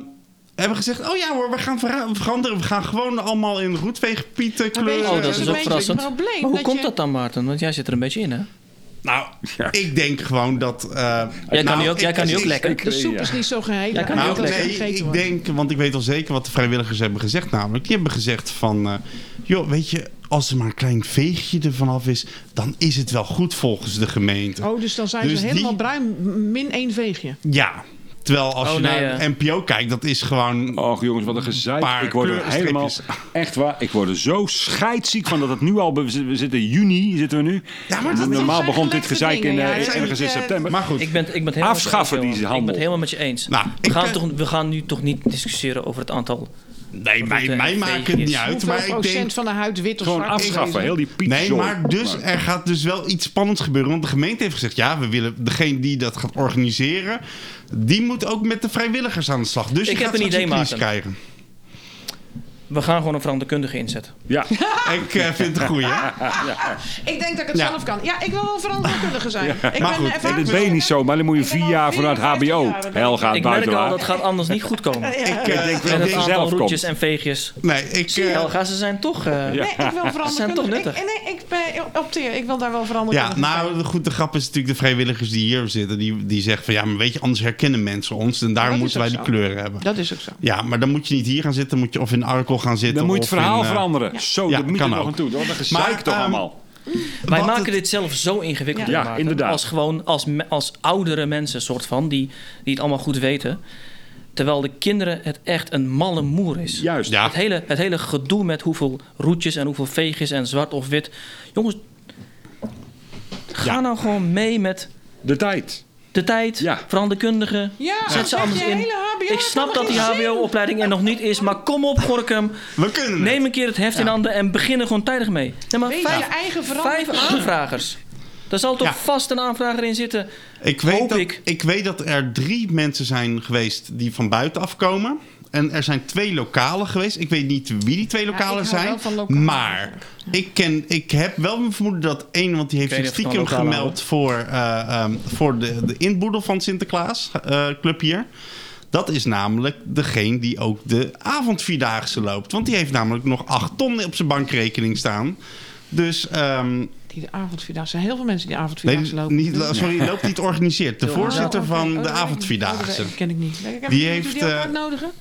hebben gezegd, oh ja hoor, we gaan vera- veranderen. We gaan gewoon allemaal in roetveegpieten kleuren. Oh, dat is een ook beetje verrassend. probleem Maar hoe dat komt je- dat dan, Maarten? Want jij zit er een beetje in, hè? Nou, Ja. ik denk gewoon dat... eh, Jij kan nou, nu ook, jij kan nu ook ik- lekker. De soep is niet zo geheel. Ja, kan Nou, ook lekker. nee, gegeten ik denk, want ik weet al zeker wat de vrijwilligers hebben gezegd namelijk. Die hebben gezegd van, eh, joh, weet je, als er maar een klein veegje ervan af is, dan is het wel goed volgens de gemeente. Oh, dus dan zijn Dus ze helemaal die- bruin, min één veegje. Ja, terwijl als Oh, je nee, naar eh. NPO kijkt, dat is gewoon... Och jongens, wat een gezeik. paar Ik word er helemaal... Echt waar, ik word er zo scheidziek van dat het nu al... We zitten juni, zitten we nu. Ja, maar dat Normaal begon dit gezeik in, dingen, eh, ja. Ergens in eh, september. Maar goed, Ik ben, ik ben helemaal Afschaffen met je eens, die Johan. Ik ben het helemaal met je eens. Nou, we, gaan eh, toch, we gaan nu toch niet discussiëren over het aantal. Nee, mij, en maakt het niet uit. Maar ik denk... van de huid wit of Gewoon afschaffen, heel die Piet Nee, maar dus er gaat dus wel iets spannends gebeuren. Want de gemeente heeft gezegd, ja, we willen degene die dat gaat organiseren, die moet ook met de vrijwilligers aan de slag. Dus Ik je heb gaat een idee, Maarten. krijgen. We gaan gewoon een veranderkundige inzetten. Ja, Ik eh, vind het een goeie. Ik denk dat ik het Ja. zelf kan. Ja, ik wil wel veranderkundige zijn. Ik Maar ben goed, ervaren- dat ben je niet zo, maar dan moet je Ik ben vier al jaar vanuit 54 HBO. jaar, ik- Hel gaat ik merk al, dat gaat anders niet goed komen. Ik, eh, Ik denk wel En dat het hij aantal zelf roetjes komt. en veegjes. nee, ik... Eh, Helga, ze zijn toch... eh, Ja. Nee, ik wil veranderkundige. zijn toch Ik, nuttig. nee, ik ben opteer. Ik wil daar wel veranderkundige ja, nou, de, goed, de grap is natuurlijk de vrijwilligers die hier zitten, die, die zeggen van ja, maar weet je, anders herkennen mensen ons en daarom Dat is moeten wij ook die zo. kleuren hebben. Dat is ook zo. Ja, maar dan moet je niet hier gaan zitten, moet je of in Arkel gaan zitten. Dan moet je het verhaal in, eh, veranderen. Zo, Ja, dat moet je nog aan toe. Wat een gezeik toch ehm, allemaal. Wij Wat maken het- dit zelf zo ingewikkeld. Ja, inderdaad. Als gewoon als, als oudere mensen, soort van, die, die het allemaal goed weten. Terwijl de kinderen het echt een malle moer is. Juist. Ja. Het, hele, het hele gedoe met hoeveel roetjes en hoeveel veegjes en zwart of wit. Jongens, ga Ja. nou gewoon mee met De tijd. De tijd, Ja. veranderkundigen. Ja, Zet ze anders in. hele HBO Ik snap dat die. HBO-opleiding er nog niet is, maar kom op, Gorkum. We kunnen het. Neem een keer het heft in handen en begin er gewoon tijdig mee. Nee, maar Wees vijf, je eigen vijf aanvragers. Daar zal toch Ja. vast een aanvrager in zitten. Ik weet, Hoop dat, ik. ik. weet dat er drie mensen zijn geweest die van buiten afkomen. En er zijn twee lokalen geweest. Ik weet niet wie die twee lokalen ik zijn. lokalen maar ik, ken, ik heb wel mijn vermoeden dat één, want die heeft Ik zich stiekem gemeld voor, eh, ehm, voor de, de inboedel van Sinterklaas eh, Club hier. Dat is namelijk degene die ook de avondvierdaagse loopt. Want die heeft namelijk nog acht ton op zijn bankrekening staan. Dus ehm, Die de avondvierdaagse. Er zijn heel veel mensen die nee, avondvierdaagse lopen. niet, sorry, loopt niet organiseert. De voorzitter Oh, van. Oh, de ik niet. Avondvierdaagse. dat ken ik niet. Die heeft, u die ook eh, uitnodigen?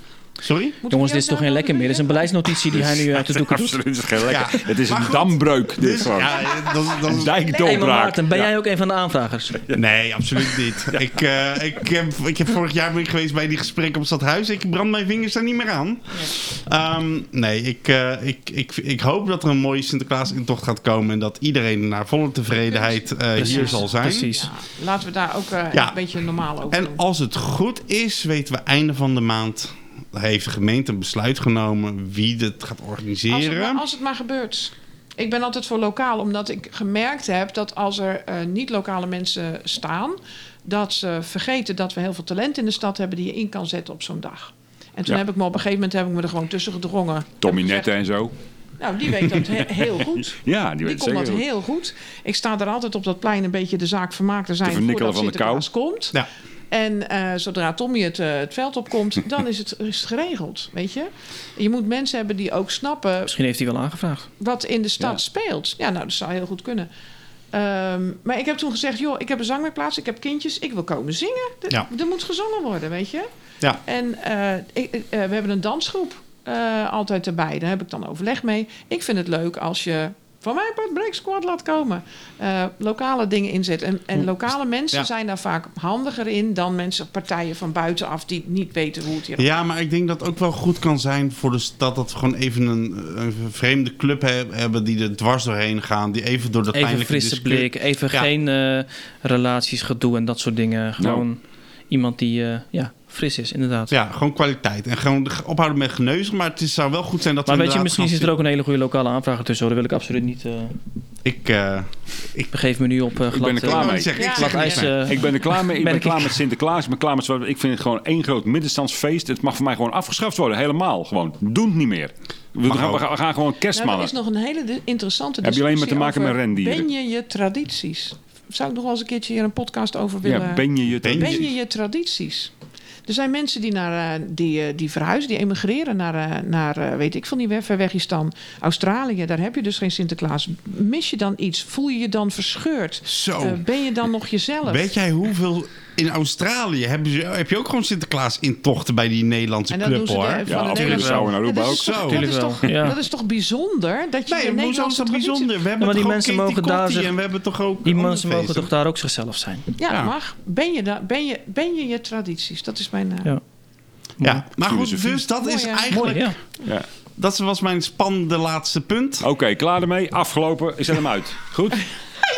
Sorry? Jongens, dit is toch geen lekker meer. Dit is een beleidsnotitie die hij nu uit de doeken doet. Absoluut, het is geen lekker. Ja. Het is Maar een goed. dambreuk, dit Dus, gewoon. ja, dat, dat Een is, dijkdoorbraak. Maarten, ben Ja. jij ook een van de aanvragers? nee, absoluut niet. Ik, eh, ik, heb, ik heb vorig jaar ben ik geweest bij die gesprekken op het stadhuis. Ik brand mijn vingers daar niet meer aan. Ehm, nee, ik, eh, ik, ik, ik hoop dat er een mooie Sinterklaas-intocht gaat komen. En dat iedereen naar volle tevredenheid eh, hier zal zijn. Precies. Ja, laten we daar ook eh, Ja. een beetje normaal over En als het goed is, weten we einde van de maand... heeft de gemeente een besluit genomen wie dit gaat Als het, organiseren. maar, als het maar gebeurt. Ik ben altijd voor lokaal, omdat ik gemerkt heb dat als er eh, niet-lokale mensen staan, dat ze vergeten dat we heel veel talent in de stad hebben die je in kan zetten op zo'n dag. En toen Ja. heb ik me op een gegeven moment heb ik me er gewoon tussen gedrongen. Tommy Nette en zo. Nou, die weet dat he- heel goed. Ja, die Die weet kon dat heel goed. Ik sta er altijd op dat plein een beetje de zaak vermaakt te zijn voordat van de kou. Komt. Ja. En eh, zodra Tommy het, eh, het veld opkomt, dan is het, is het geregeld, weet je. Je moet mensen hebben die ook snappen Misschien heeft hij wel aangevraagd. wat in de stad Ja. speelt. Ja, nou, dat zou heel goed kunnen. Ehm, maar ik heb toen gezegd, joh, ik heb een zangwerkplaats, ik heb kindjes, ik wil komen zingen. Er, Ja. er moet gezongen worden, weet je. Ja. En eh, ik, eh, we hebben een dansgroep eh, altijd erbij. Daar heb ik dan overleg mee. Ik vind het leuk als je van mij part break squad laat komen. Eh, lokale dingen inzet. En, en lokale mensen Ja. zijn daar vaak handiger in dan mensen, partijen van buitenaf die niet weten hoe het hier Ja, maar ik denk dat het ook wel goed kan zijn voor de stad dat we gewoon even een, een vreemde club he- hebben die er dwars doorheen gaan, die even door dat Even pijnlijke frisse discussie- blik, even Ja. geen eh, relaties, gedoe en dat soort dingen. Gewoon iemand die eh, ja, fris is, inderdaad. Ja, gewoon kwaliteit. En gewoon ophouden met geneuzen. Maar het is, zou wel goed zijn dat Maar we weet je, misschien zit er ook een hele goede lokale aanvrager tussen. hoor. Dat wil ik absoluut niet. eh Ik, eh, ik begeef me nu op eh glad, ben er klaar ik mee. zeg, ik Ja. ijs. eh, Ik ben er klaar mee. Ik ben klaar ik. met Sinterklaas. Ik ben klaar met. Ik vind het gewoon één groot middenstandsfeest. Het mag voor mij gewoon afgeschaft worden. Helemaal. Gewoon. Doen het niet meer. We gaan, we gaan, gewoon Nou, er kerstmannen. is nog een hele interessante Heb je alleen discussie maar te maken met rendieren? Ben je je tradities? Zou ik nog wel eens een keertje hier een podcast over willen... ja, ben je je Ben Ben je je tradities? Er zijn mensen die, naar, eh, die, eh, die verhuizen, die emigreren naar, eh, naar weet ik veel niet, ver, weg is dan Australië. Daar heb je dus geen Sinterklaas. Mis je dan iets? Voel je je dan verscheurd? Zo. Ben je dan nog jezelf? Weet jij hoeveel... In Australië hebben ze, heb je ook gewoon Sinterklaas intochten bij die Nederlandse en club doen ze hoor. de, Ja, natuurlijk zou in Aruba dat ook. is toch, Zo. dat, is toch, ja. dat is toch bijzonder dat je Nee, hoezo is dat bijzonder? We hebben maar die toch ook mensen Katie mogen daar zich- en we hebben toch ook die mensen mogen toch daar ook zichzelf zijn. Ja, Ja. mag. Ben je, da, ben, je, ben je je tradities? Dat is mijn... eh, Ja. Ja, maar goed, dus dat Mooi, is eigenlijk... Mooi, ja. Ja. Dat was mijn spannende laatste punt. Oké, klaar ermee. Afgelopen. Ik zet hem uit. Goed?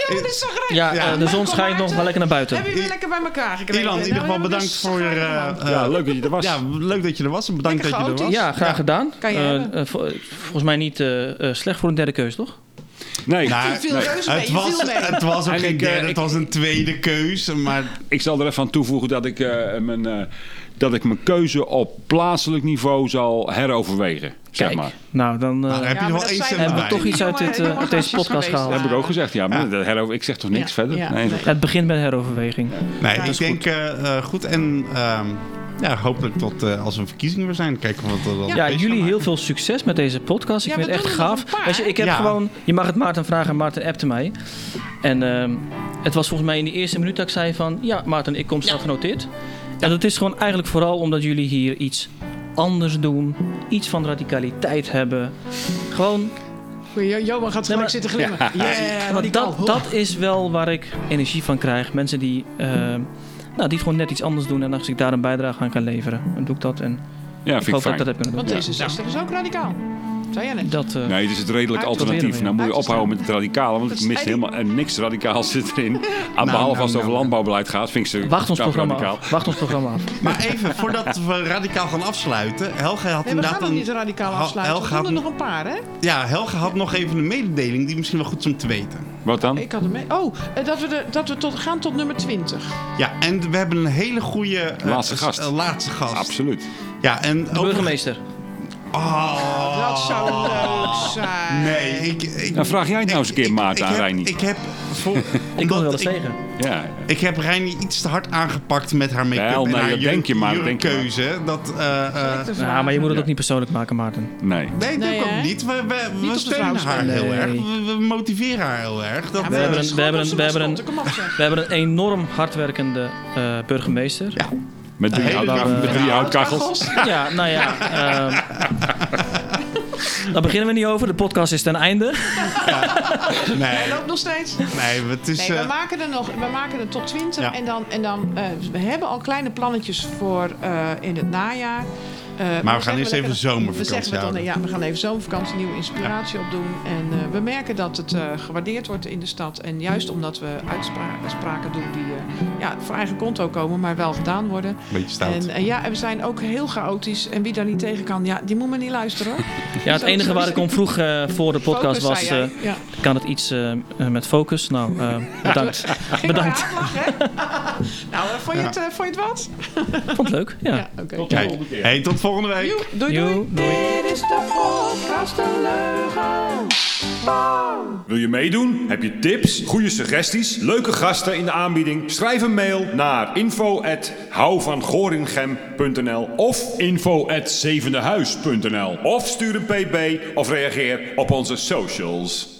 Gek. Ja, Ja. eh, de zon schijnt nog wel lekker naar buiten. Heb je weer lekker bij elkaar gekregen? Ilan, in ieder Nou, geval hebben we bedankt voor eh, Ja, eh, leuk dat je er was. Ja, leuk dat je er was en bedankt dat je er was. Ja, graag gedaan. Kan je Eh, hebben. eh, vol- volgens mij niet eh, eh, slecht voor een derde keus, toch? Nee, Nou, nee. Het was, het was ook En geen eh, derde, het was een tweede keus. Maar ik zal er even aan toevoegen dat ik, eh, mijn, eh, dat ik mijn keuze op plaatselijk niveau zal heroverwegen. Zeg Kijk, maar. nou dan nou, dan heb je Ja, één hebben we toch iets uit, dit, eh, uit deze podcast gehaald. Dat heb ik ook gezegd. Ja, maar Ja. dat herover, ik zeg toch niks Ja, verder? ja, nee, nee. het begint met heroverweging. Nee, dat ik is denk eh, eh, goed. En ehm, ja, hopelijk tot eh, als er verkiezingen weer zijn. Kijken wat er dan Ja, jullie heel veel succes met deze podcast. Ik Ja, vind het echt gaaf. een Weet je, ik heb Ja. gewoon, je mag het Maarten vragen en Maarten appte mij. En ehm, het was volgens mij in de eerste minuut dat ik zei van... Ja, Maarten, ik kom staat genoteerd. En dat is gewoon eigenlijk vooral omdat jullie hier iets anders doen. Iets van radicaliteit hebben. Gewoon, Jo- Johan gaat Nee, maar- straks zitten glimmen. Ja, want dat, dat is wel waar ik energie van krijg. Mensen die ehm, nou, die het gewoon net iets anders doen. En als ik daar een bijdrage aan kan leveren, dan doe ik dat. En Ja, ik vind ik hoop dat fijn. ik dat heb kunnen doen. Want D66 is ook radicaal. Dat, eh, Nee, het is het redelijk alternatief. Nou moet je ophouden met het radicale, want ik is mist helemaal en niks radicaals zit erin. Aan Nou, behalve nou, als het over nou. landbouwbeleid gaat, vind ik ze wacht ons programma radicaal. af. Wacht ons programma af. Maar even, voordat we radicaal gaan afsluiten. Helge had Nee, we inderdaad gaan nog niet radicaal afsluiten. Helge We had, doen er nog een paar, hè? ja, Helge had nog even een mededeling die misschien wel goed is om te weten. Wat dan? Ik had hem mee. Oh, eh, dat we, de, dat we tot, gaan tot nummer 20. Ja, en we hebben een hele goede... eh, Laatste gast. laatste gast. Absoluut. Ja, en De over- burgemeester. Oh, Dat zou leuk zijn. Nee, ik... ik Nou, vraag jij het nou eens een keer, Maarten, aan heb- Reini. Ik heb... Ik wil wel eens tegen. Ja, Ik heb Reini iets te hard aangepakt met haar make-up Wel, en nee, haar dat denk je maar, dat denk je maar. jurkkeuze. Dat, eh, eh, Ja, maar je moet het Ja. ook niet persoonlijk maken, Maarten. nee. nee, dat Nee, ook hè? niet. We, we, Niet we op de steunen haar heel Nee. erg. We, we motiveren haar heel erg. Dat, Ja, We hebben een- we hebben een- we hebben zeg. We hebben een enorm hardwerkende eh, burgemeester. ja, Met drie, hele hout- dag met drie met houtkachels. Ja, nou ja. ehm, daar beginnen we niet over. De podcast is ten einde. nee, Hij loopt nog steeds. nee, het is... Nee, we eh, maken er nog, we maken er tot 20 Ja. en dan, en dan eh, we hebben al kleine plannetjes voor eh, in het najaar. Eh, gaan zeggen eerst we even zomervakantie we zeggen we dan. Ja, we gaan even zomervakantie, nieuwe inspiratie opdoen. En eh, we merken dat het eh, gewaardeerd wordt in de stad. En juist omdat we uitspraken doen die eh, ja, voor eigen konto komen, maar wel gedaan worden. een beetje stout. En ja, en we zijn ook heel chaotisch. En wie daar niet tegen kan, ja, die moet maar niet luisteren hoor. Ja, het enige waar ik om vroeg eh, voor de podcast Focus, was... eh, ja. kan het iets met focus? Nou, eh, bedankt. Bedankt. Maar nou, vond, je het, vond je het wat? Vond het leuk. Ja. Ja, oké. Hey, hey, tot volgende week. Joe, doei doei. Joe, doei. Dit is de podcast De Leugen. Wil je meedoen? Heb je tips, goede suggesties, leuke gasten in de aanbieding? Schrijf een mail naar info@houvangoringem.nl of info@zevendehuis.nl of stuur een pb of reageer op onze socials.